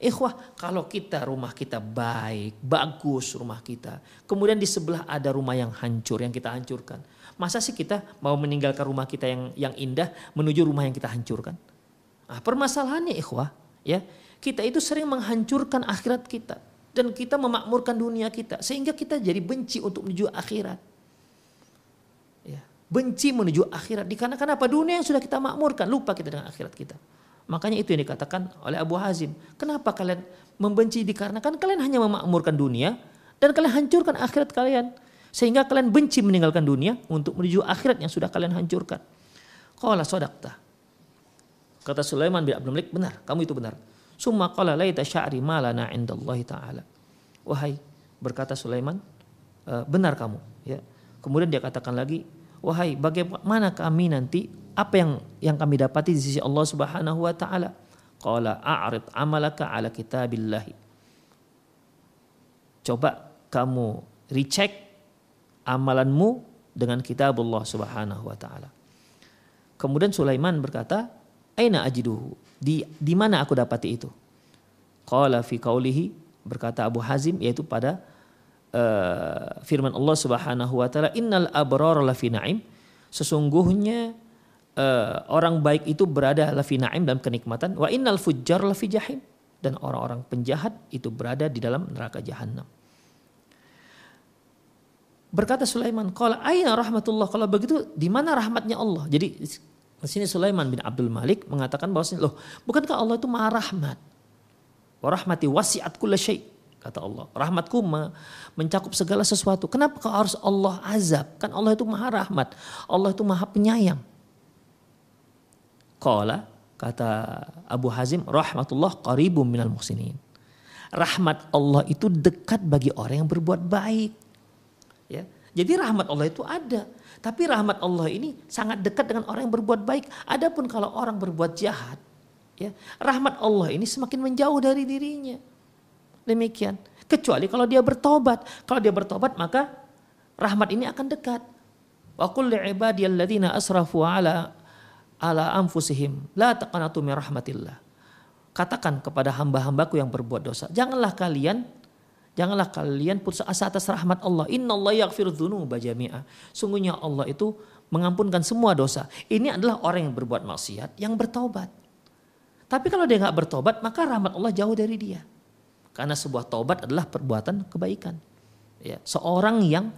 Ikhwah, kalau kita rumah kita baik, bagus rumah kita. Kemudian di sebelah ada rumah yang hancur, yang kita hancurkan. Masa sih kita mau meninggalkan rumah kita yang yang indah menuju rumah yang kita hancurkan? Nah, permasalahannya ikhwah, Ya, kita itu sering menghancurkan akhirat kita dan kita memakmurkan dunia kita sehingga kita jadi benci untuk menuju akhirat. Ya, benci menuju akhirat dikarenakan apa? Dunia yang sudah kita makmurkan, lupa kita dengan akhirat kita. Makanya itu yang dikatakan oleh Abu Hazim. Kenapa kalian membenci dikarenakan kalian hanya memakmurkan dunia dan kalian hancurkan akhirat kalian. Sehingga kalian benci meninggalkan dunia untuk menuju akhirat yang sudah kalian hancurkan. Qala sodakta. Kata Sulaiman bin Abdul Malik, benar, kamu itu benar. Summa qala laita sya'ri malana indallahi ta'ala. Wahai, berkata Sulaiman, e, benar kamu. Ya. Kemudian dia katakan lagi, wahai bagaimana kami nanti apa yang yang kami dapati di sisi Allah Subhanahu wa taala? Qala a'rid amalaka ala kitabillahi. Coba kamu recheck amalanmu dengan kitab Allah Subhanahu wa taala. Kemudian Sulaiman berkata, "Aina ajiduhu?" Di di mana aku dapati itu? Qala fi qaulihi berkata Abu Hazim yaitu pada uh, firman Allah Subhanahu wa taala, "Innal abrar lafi na'im." Sesungguhnya uh, orang baik itu berada lafi na'im dalam kenikmatan, wa innal fujjar lafi jahim dan orang-orang penjahat itu berada di dalam neraka jahanam. Berkata Sulaiman, "Qala aina rahmatullah?" Kalau begitu di mana rahmatnya Allah? Jadi di sini Sulaiman bin Abdul Malik mengatakan bahwa loh, bukankah Allah itu Maha Rahmat? Wa rahmati wasi'at kulla syai. Kata Allah, rahmatku mencakup segala sesuatu. Kenapa kau harus Allah azab? Kan Allah itu maha rahmat. Allah itu maha penyayang. Qala, kata Abu Hazim, rahmatullah qaribum minal muhsinin. Rahmat Allah itu dekat bagi orang yang berbuat baik. Ya. Jadi rahmat Allah itu ada. Tapi rahmat Allah ini sangat dekat dengan orang yang berbuat baik. Adapun kalau orang berbuat jahat, ya, rahmat Allah ini semakin menjauh dari dirinya. Demikian. Kecuali kalau dia bertobat. Kalau dia bertobat maka rahmat ini akan dekat. Wa qul li'ibadiyalladzina asrafu ala ala anfusihim la taqanatu min rahmatillah. Katakan kepada hamba-hambaku yang berbuat dosa, janganlah kalian Janganlah kalian putus asa atas rahmat Allah. Inna Allah yaghfir dzunuba jami'a. Sungguhnya Allah itu mengampunkan semua dosa. Ini adalah orang yang berbuat maksiat yang bertobat. Tapi kalau dia nggak bertobat, maka rahmat Allah jauh dari dia. Karena sebuah tobat adalah perbuatan kebaikan. Ya, seorang yang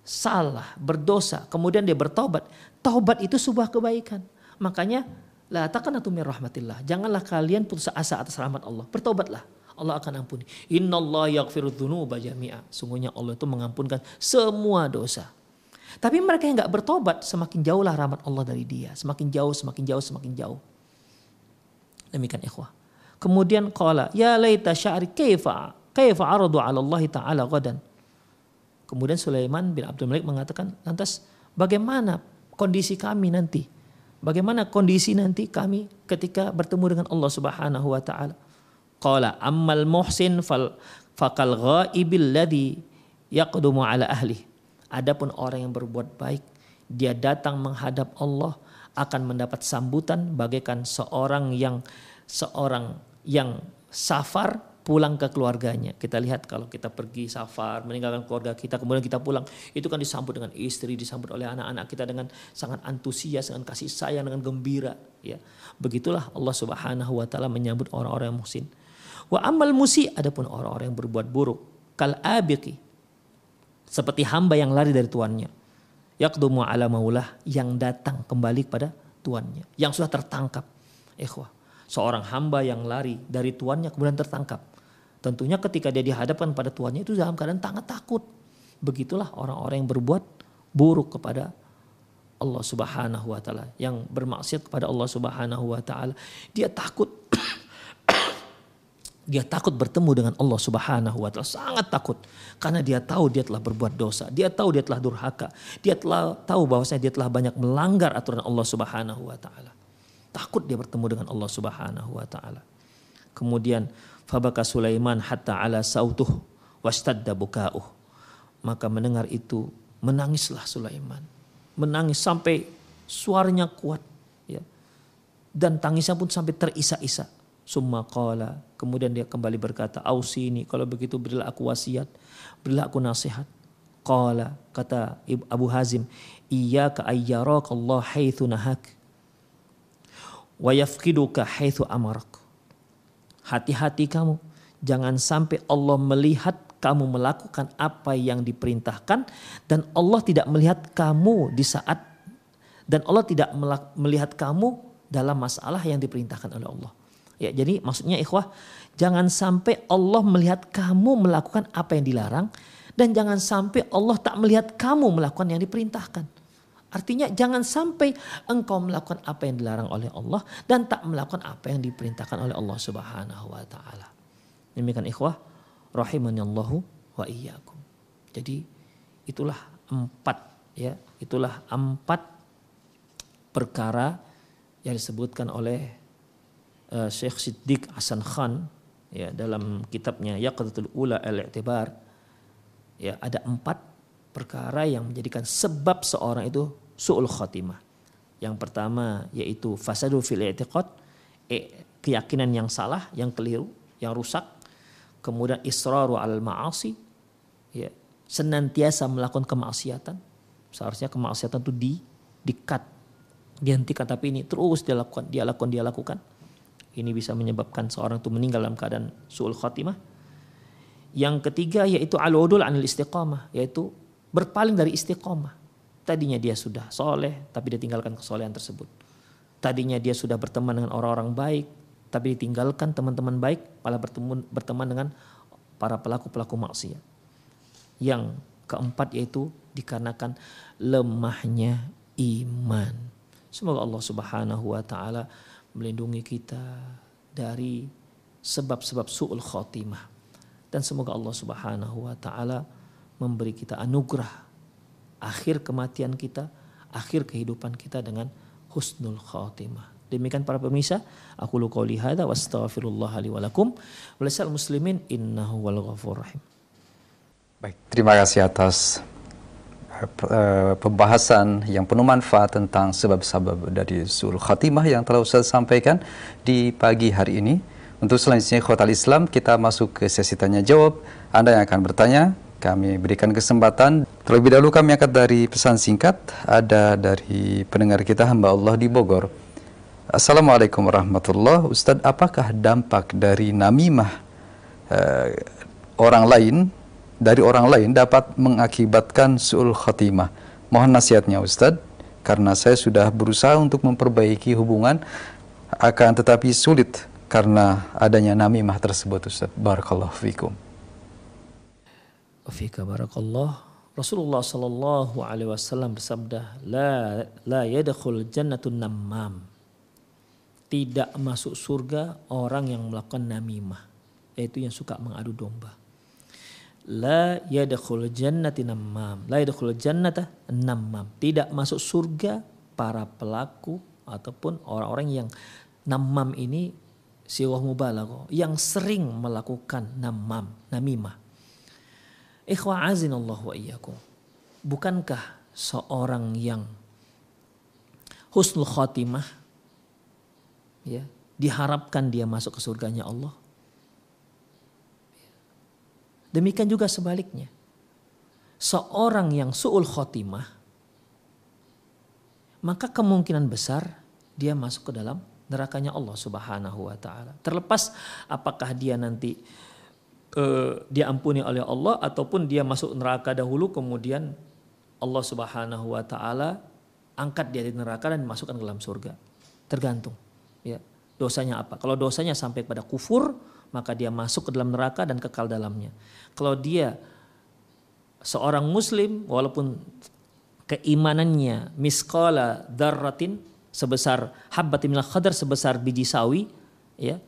salah, berdosa, kemudian dia bertobat. Taubat itu sebuah kebaikan. Makanya la taqnatu min rahmatillah. Janganlah kalian putus asa atas rahmat Allah. Bertobatlah Allah akan ampuni. Inna Allah yaghfiru dzunuba jami'a. Sungguhnya Allah itu mengampunkan semua dosa. Tapi mereka yang nggak bertobat semakin jauhlah rahmat Allah dari dia. Semakin jauh, semakin jauh, semakin jauh. Demikian ikhwah. Kemudian qala ya laita sya'ri kaifa kaifa aradu 'ala Allah taala ghadan. Kemudian Sulaiman bin Abdul Malik mengatakan, lantas bagaimana kondisi kami nanti? Bagaimana kondisi nanti kami ketika bertemu dengan Allah Subhanahu wa taala? Qala ammal muhsin fal fakal ghaibil ladhi yaqdumu ala ahli. Adapun orang yang berbuat baik, dia datang menghadap Allah akan mendapat sambutan bagaikan seorang yang seorang yang safar pulang ke keluarganya. Kita lihat kalau kita pergi safar, meninggalkan keluarga kita, kemudian kita pulang, itu kan disambut dengan istri, disambut oleh anak-anak kita dengan sangat antusias, dengan kasih sayang, dengan gembira. Ya, begitulah Allah Subhanahu Wa Taala menyambut orang-orang yang muhsin. Wa amal musi adapun orang-orang yang berbuat buruk kal abiki seperti hamba yang lari dari tuannya. Yaqdumu ala maulah yang datang kembali kepada tuannya yang sudah tertangkap. Ikhwah, seorang hamba yang lari dari tuannya kemudian tertangkap. Tentunya ketika dia dihadapkan pada tuannya itu dalam keadaan sangat takut. Begitulah orang-orang yang berbuat buruk kepada Allah Subhanahu wa taala, yang bermaksiat kepada Allah Subhanahu wa taala. Dia takut [CLEARS THROAT] dia takut bertemu dengan Allah Subhanahu wa taala, sangat takut karena dia tahu dia telah berbuat dosa, dia tahu dia telah durhaka, dia telah tahu bahwasanya dia telah banyak melanggar aturan Allah Subhanahu wa taala. Takut dia bertemu dengan Allah Subhanahu wa taala. Kemudian fabaka Sulaiman hatta ala sautuh wastadda bukauh. Maka mendengar itu menangislah Sulaiman. Menangis sampai suaranya kuat ya. Dan tangisnya pun sampai terisak-isak Summa qala. Kemudian dia kembali berkata, Ausini, kalau begitu berilah aku wasiat, berilah aku nasihat. Qala, kata Abu Hazim, Iyaka ayyarak Allah haithu nahak. Wa yafkiduka haithu amarak. Hati-hati kamu, jangan sampai Allah melihat kamu melakukan apa yang diperintahkan dan Allah tidak melihat kamu di saat dan Allah tidak melihat kamu dalam masalah yang diperintahkan oleh Allah. Ya, jadi maksudnya ikhwah, jangan sampai Allah melihat kamu melakukan apa yang dilarang dan jangan sampai Allah tak melihat kamu melakukan yang diperintahkan. Artinya jangan sampai engkau melakukan apa yang dilarang oleh Allah dan tak melakukan apa yang diperintahkan oleh Allah Subhanahu wa taala. Demikian ikhwah rahimanallahu wa iyyakum. Jadi itulah empat ya, itulah empat perkara yang disebutkan oleh uh, Syekh Siddiq Hasan Khan ya dalam kitabnya Yaqdatul Ula al-I'tibar ya ada empat perkara yang menjadikan sebab seorang itu su'ul khatimah. Yang pertama yaitu fasadu fil i'tiqad, eh, keyakinan yang salah, yang keliru, yang rusak. Kemudian israru al ma'asi, ya, senantiasa melakukan kemaksiatan. Seharusnya kemaksiatan itu di dikat, dihentikan tapi ini terus dia lakukan, dia lakukan, dia lakukan. Ini bisa menyebabkan seorang itu meninggal dalam keadaan su'ul khatimah. Yang ketiga yaitu al-udul anil istiqamah, yaitu berpaling dari istiqomah. Tadinya dia sudah soleh, tapi dia tinggalkan kesolehan tersebut. Tadinya dia sudah berteman dengan orang-orang baik, tapi ditinggalkan teman-teman baik, malah bertemu, berteman dengan para pelaku-pelaku maksiat. Yang keempat yaitu dikarenakan lemahnya iman. Semoga Allah Subhanahu wa taala melindungi kita dari sebab-sebab su'ul khotimah. Dan semoga Allah Subhanahu wa taala memberi kita anugerah akhir kematian kita, akhir kehidupan kita dengan husnul khatimah. Demikian para pemirsa, aku lu qauli hadza wa astaghfirullah li wa lakum. muslimin innahu wal ghafur rahim. Baik, terima kasih atas uh, pembahasan yang penuh manfaat tentang sebab-sebab dari sul khatimah yang telah Ustaz sampaikan di pagi hari ini. Untuk selanjutnya khotal Islam kita masuk ke sesi tanya jawab. Anda yang akan bertanya kami berikan kesempatan. Terlebih dahulu kami angkat dari pesan singkat ada dari pendengar kita hamba Allah di Bogor. Assalamualaikum warahmatullahi Ustadz, apakah dampak dari namimah uh, orang lain dari orang lain dapat mengakibatkan suul khatimah? Mohon nasihatnya Ustadz, karena saya sudah berusaha untuk memperbaiki hubungan akan tetapi sulit karena adanya namimah tersebut Ustadz. Barakallahu fikum. Fika barakallah. Rasulullah sallallahu alaihi wasallam bersabda, "La la yadkhul jannatun namam." Tidak masuk surga orang yang melakukan namimah, yaitu yang suka mengadu domba. La yadkhul jannati namam. La yadkhul jannata namam. Tidak masuk surga para pelaku ataupun orang-orang yang namam ini siwah mubalaghah yang sering melakukan namam, namimah Ikhwa azinallah wa iyyakum. Bukankah seorang yang husnul khotimah ya, diharapkan dia masuk ke surganya Allah? Demikian juga sebaliknya. Seorang yang su'ul khotimah maka kemungkinan besar dia masuk ke dalam nerakanya Allah Subhanahu wa taala. Terlepas apakah dia nanti uh, diampuni oleh Allah ataupun dia masuk neraka dahulu kemudian Allah Subhanahu wa taala angkat dia di neraka dan dimasukkan ke dalam surga. Tergantung ya. Dosanya apa? Kalau dosanya sampai pada kufur, maka dia masuk ke dalam neraka dan kekal dalamnya. Kalau dia seorang muslim walaupun keimanannya miskala darratin sebesar habbatin minal khadar sebesar biji sawi ya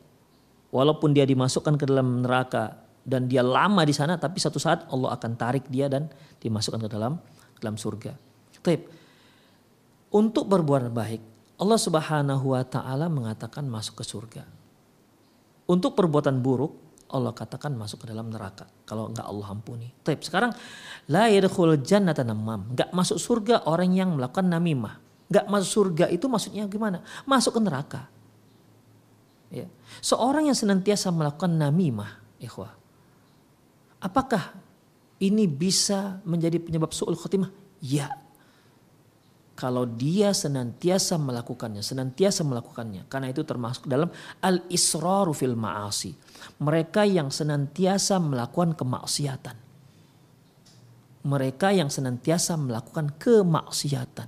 walaupun dia dimasukkan ke dalam neraka dan dia lama di sana tapi satu saat Allah akan tarik dia dan dimasukkan ke dalam dalam surga. Taib. Untuk berbuat baik, Allah Subhanahu wa taala mengatakan masuk ke surga. Untuk perbuatan buruk, Allah katakan masuk ke dalam neraka kalau enggak Allah ampuni. Taib. Sekarang la yadkhul jannata namam. Masuk surga orang yang melakukan namimah. Enggak masuk surga itu maksudnya gimana? Masuk ke neraka. Ya. Seorang yang senantiasa melakukan namimah, ikhwah, Apakah ini bisa menjadi penyebab su'ul khotimah? Ya. Kalau dia senantiasa melakukannya, senantiasa melakukannya. Karena itu termasuk dalam al-israru fil ma'asi. Mereka yang senantiasa melakukan kemaksiatan. Mereka yang senantiasa melakukan kemaksiatan.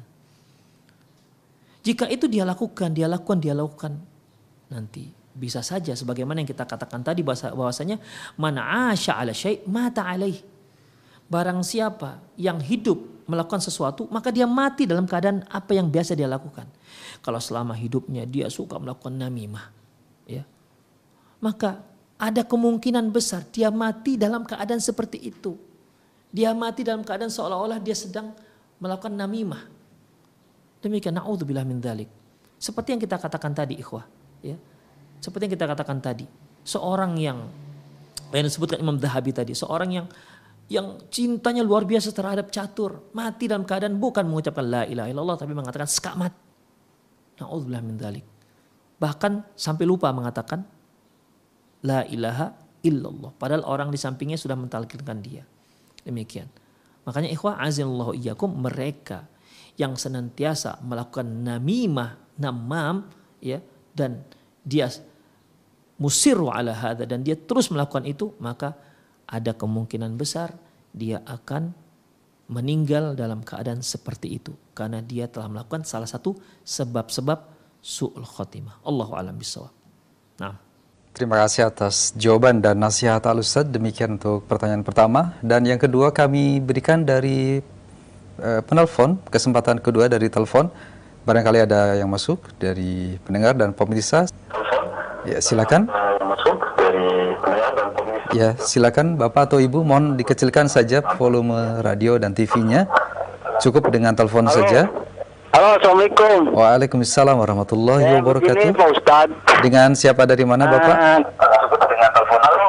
Jika itu dia lakukan, dia lakukan, dia lakukan. Nanti bisa saja sebagaimana yang kita katakan tadi bahwasanya mana asya ala syai mata alaih. Barang siapa yang hidup melakukan sesuatu, maka dia mati dalam keadaan apa yang biasa dia lakukan. Kalau selama hidupnya dia suka melakukan namimah, ya, maka ada kemungkinan besar dia mati dalam keadaan seperti itu. Dia mati dalam keadaan seolah-olah dia sedang melakukan namimah. Demikian naudzubillah min dzalik. Seperti yang kita katakan tadi ikhwah, ya. Seperti yang kita katakan tadi, seorang yang yang disebutkan Imam Dahabi tadi, seorang yang yang cintanya luar biasa terhadap catur, mati dalam keadaan bukan mengucapkan la ilaha illallah tapi mengatakan skamat. Nauzubillah min dzalik. Bahkan sampai lupa mengatakan la ilaha illallah. Padahal orang di sampingnya sudah mentalkinkan dia. Demikian. Makanya ikhwah azinallahu iyyakum mereka yang senantiasa melakukan namimah, namam ya dan dia musirru ala hadha dan dia terus melakukan itu maka ada kemungkinan besar dia akan meninggal dalam keadaan seperti itu karena dia telah melakukan salah satu sebab-sebab su'ul khotimah. Allahu alam bisawab. Nah. Terima kasih atas jawaban dan nasihat al -Ustaz. Demikian untuk pertanyaan pertama dan yang kedua kami berikan dari uh, penelpon kesempatan kedua dari telepon. Barangkali ada yang masuk dari pendengar dan pemirsa. Ya, silakan. Masuk dari dan Ya, silakan Bapak atau Ibu mohon dikecilkan saja volume radio dan TV-nya. Cukup dengan telepon Halo. saja. Halo, Assalamualaikum. Waalaikumsalam warahmatullahi ya, wabarakatuh. Begini, Pak Ustad. Dengan siapa dari mana, Bapak? Uh, dengan telepon. Halo.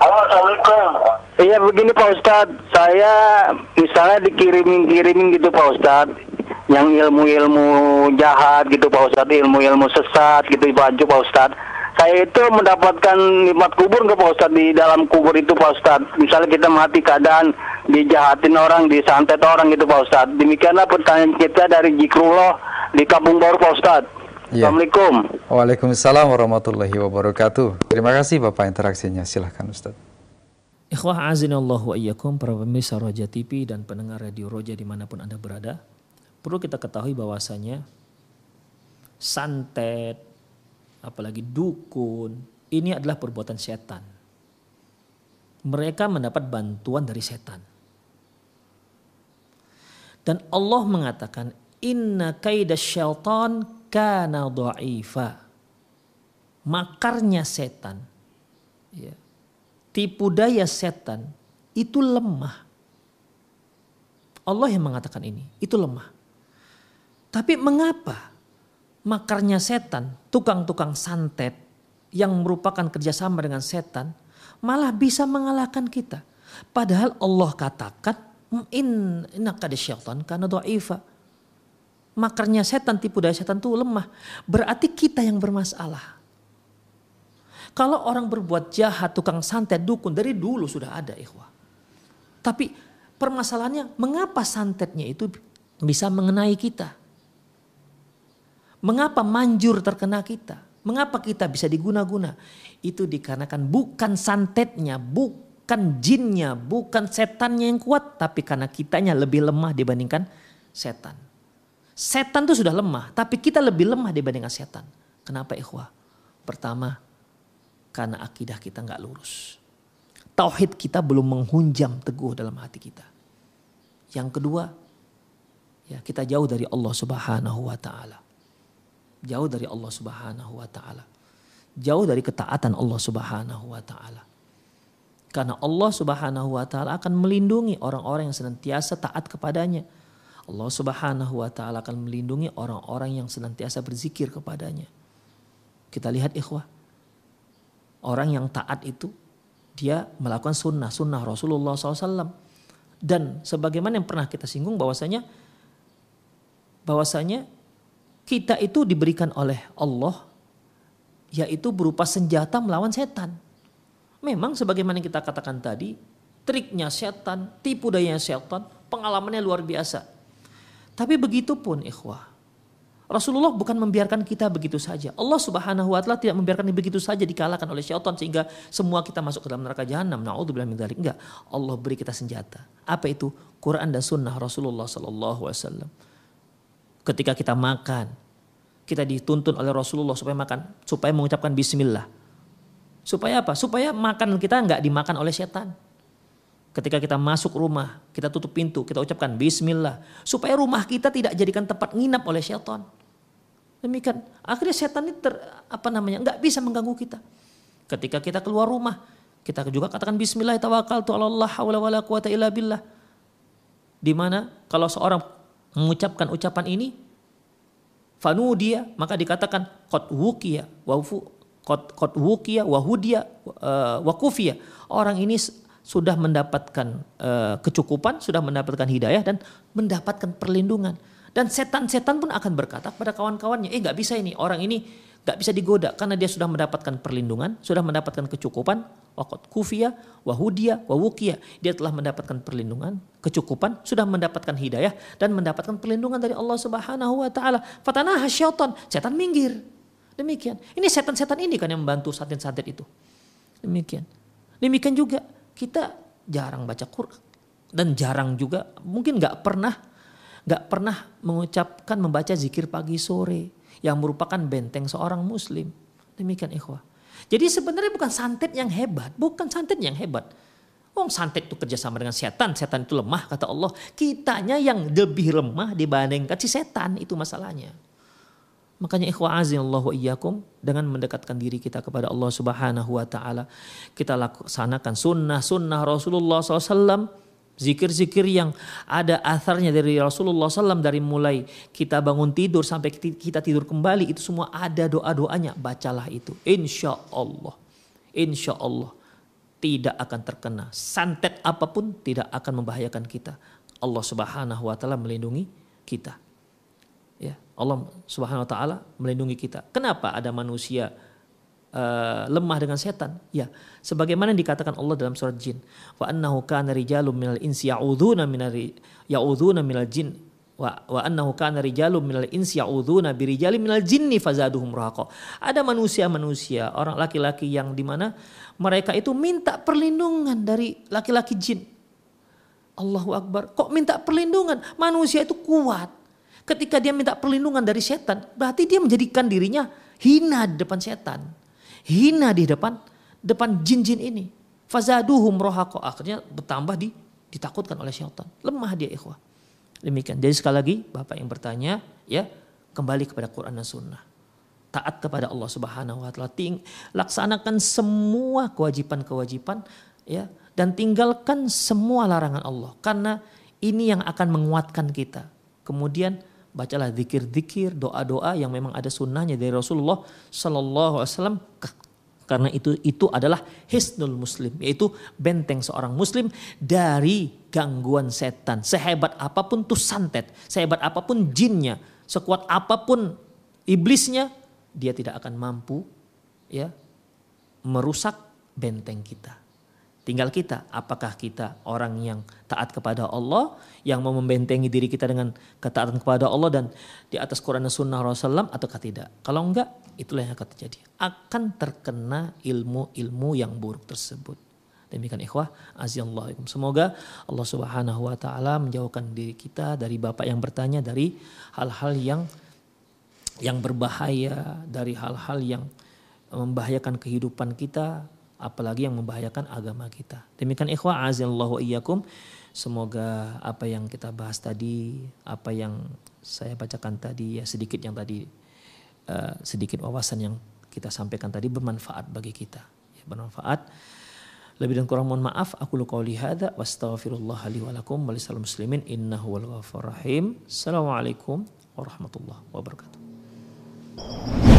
Halo, Assalamualaikum. Iya, begini Pak Ustad. Saya misalnya dikirimin-kirimin gitu Pak Ustad. Yang ilmu-ilmu jahat gitu Pak Ustad, ilmu-ilmu sesat gitu Pak Pak Ustad saya itu mendapatkan nikmat kubur nggak Pak Ustadz di dalam kubur itu Pak Ustadz. Misalnya kita mati keadaan dijahatin orang, disantet orang gitu Pak Ustadz. Demikianlah pertanyaan kita dari Jikrullah di Kampung Baru Pak Ustadz. Ya. Assalamualaikum. Waalaikumsalam warahmatullahi wabarakatuh. Terima kasih Bapak interaksinya. Silahkan Ustadz. Ikhwah azinallah wa iyyakum para pemirsa Roja TV dan pendengar Radio Roja di mana pun Anda berada. Perlu kita ketahui bahwasanya santet, apalagi dukun, ini adalah perbuatan setan. Mereka mendapat bantuan dari setan. Dan Allah mengatakan, Inna kaida syaitan kana dha'ifa. Makarnya setan, ya, tipu daya setan itu lemah. Allah yang mengatakan ini, itu lemah. Tapi mengapa makarnya setan, tukang-tukang santet yang merupakan kerjasama dengan setan, malah bisa mengalahkan kita. Padahal Allah katakan, in inakad syaitan karena do'ifa. Makarnya setan, tipu daya setan itu lemah. Berarti kita yang bermasalah. Kalau orang berbuat jahat, tukang santet, dukun dari dulu sudah ada ikhwah. Tapi permasalahannya mengapa santetnya itu bisa mengenai kita? Mengapa manjur terkena kita? Mengapa kita bisa diguna-guna? Itu dikarenakan bukan santetnya, bukan jinnya, bukan setannya yang kuat, tapi karena kitanya lebih lemah dibandingkan setan. Setan itu sudah lemah, tapi kita lebih lemah dibandingkan setan. Kenapa ikhwah? Pertama, karena akidah kita nggak lurus. Tauhid kita belum menghunjam teguh dalam hati kita. Yang kedua, ya kita jauh dari Allah Subhanahu wa taala. Jauh dari Allah Subhanahu wa taala. Jauh dari ketaatan Allah Subhanahu wa taala. Karena Allah Subhanahu wa taala akan melindungi orang-orang yang senantiasa taat kepadanya. Allah Subhanahu wa taala akan melindungi orang-orang yang senantiasa berzikir kepadanya. Kita lihat ikhwah. Orang yang taat itu dia melakukan sunnah sunnah Rasulullah SAW dan sebagaimana yang pernah kita singgung bahwasanya bahwasanya kita itu diberikan oleh Allah yaitu berupa senjata melawan setan. Memang sebagaimana kita katakan tadi, triknya setan, tipu dayanya setan, pengalamannya luar biasa. Tapi begitu pun ikhwah. Rasulullah bukan membiarkan kita begitu saja. Allah Subhanahu wa taala tidak membiarkan begitu saja dikalahkan oleh syaitan sehingga semua kita masuk ke dalam neraka jahanam. Nauzubillah min dzalik. Enggak. Allah beri kita senjata. Apa itu? Quran dan sunnah Rasulullah sallallahu alaihi wasallam ketika kita makan, kita dituntun oleh Rasulullah supaya makan, supaya mengucapkan bismillah. Supaya apa? Supaya makan kita nggak dimakan oleh setan. Ketika kita masuk rumah, kita tutup pintu, kita ucapkan bismillah. Supaya rumah kita tidak jadikan tempat nginap oleh syaitan. Demikian. Akhirnya setan ini ter, apa namanya nggak bisa mengganggu kita. Ketika kita keluar rumah, kita juga katakan bismillah tawakkaltu Allah wala quwata illa billah. Di mana kalau seorang mengucapkan ucapan ini fanudia maka dikatakan qad wuqiya wa qad wuqiya wa hudiya uh, wa kufiya. Orang ini sudah mendapatkan uh, kecukupan, sudah mendapatkan hidayah dan mendapatkan perlindungan. Dan setan-setan pun akan berkata kepada kawan-kawannya, eh nggak bisa ini orang ini nggak bisa digoda karena dia sudah mendapatkan perlindungan, sudah mendapatkan kecukupan, wakot kufia, wahudia, wawukia. Dia telah mendapatkan perlindungan, kecukupan, sudah mendapatkan hidayah dan mendapatkan perlindungan dari Allah Subhanahu wa taala. Fatanah syaitan, setan minggir. Demikian. Ini setan-setan ini kan yang membantu santet-santet itu. Demikian. Demikian juga kita jarang baca Quran dan jarang juga mungkin nggak pernah nggak pernah mengucapkan membaca zikir pagi sore yang merupakan benteng seorang muslim demikian ikhwah jadi sebenarnya bukan santet yang hebat bukan santet yang hebat Oh santet itu kerjasama dengan setan, setan itu lemah kata Allah. Kitanya yang lebih lemah dibandingkan si setan itu masalahnya. Makanya ikhwa azinallahu iyyakum dengan mendekatkan diri kita kepada Allah Subhanahu wa taala kita laksanakan sunnah-sunnah Rasulullah SAW zikir-zikir yang ada atharnya dari Rasulullah SAW dari mulai kita bangun tidur sampai kita tidur kembali itu semua ada doa-doanya. Bacalah itu. Insya Allah insya Allah tidak akan terkena. Santet apa pun tidak akan membahayakan kita. Allah Subhanahu wa taala melindungi kita. Ya. Allah Subhanahu wa taala melindungi kita. Kenapa ada manusia uh, lemah dengan setan? Ya, sebagaimana dikatakan Allah dalam surat Jin, wa annahu kana rijalun minal insi ya'udzuna ya'udzuna minal jin wa wa annahu kana rijalun minal insi birijalin minal jinni fazaduhum rahaqa. Ada manusia-manusia, orang laki-laki yang di mana mereka itu minta perlindungan dari laki-laki jin. Allahu Akbar. Kok minta perlindungan? Manusia itu kuat Ketika dia minta perlindungan dari setan, berarti dia menjadikan dirinya hina di depan setan. Hina di depan depan jin-jin ini. Fazaduhum rohako. Akhirnya bertambah di, ditakutkan oleh setan. Lemah dia ikhwah. Demikian. Jadi sekali lagi Bapak yang bertanya ya kembali kepada Quran dan Sunnah. Taat kepada Allah Subhanahu wa taala. Laksanakan semua kewajiban-kewajiban ya dan tinggalkan semua larangan Allah karena ini yang akan menguatkan kita. Kemudian bacalah zikir-zikir, doa-doa yang memang ada sunnahnya dari Rasulullah Sallallahu Alaihi Wasallam. Karena itu itu adalah hisnul muslim, yaitu benteng seorang muslim dari gangguan setan. Sehebat apa pun tuh santet, sehebat apa pun jinnya, sekuat apa pun iblisnya, dia tidak akan mampu ya merusak benteng kita. Tinggal kita, apakah kita orang yang taat kepada Allah, yang mau membentengi diri kita dengan ketaatan kepada Allah dan di atas Quran dan Sunnah Rasulullah ataukah tidak? Kalau enggak, itulah yang akan terjadi. Akan terkena ilmu-ilmu yang buruk tersebut. Demikian ikhwah, aziyallahikum. Semoga Allah subhanahu wa ta'ala menjauhkan diri kita dari Bapak yang bertanya dari hal-hal yang yang berbahaya, dari hal-hal yang membahayakan kehidupan kita, apalagi yang membahayakan agama kita. Demikian ikhwah azallahu iyyakum. Semoga apa yang kita bahas tadi, apa yang saya bacakan tadi ya sedikit yang tadi uh, sedikit wawasan yang kita sampaikan tadi bermanfaat bagi kita. Ya, bermanfaat. Lebih dan kurang mohon maaf. Aku luka hadza wastaghfirullah li wa lakum wa muslimin innahu wal rahim. Assalamualaikum warahmatullahi wabarakatuh.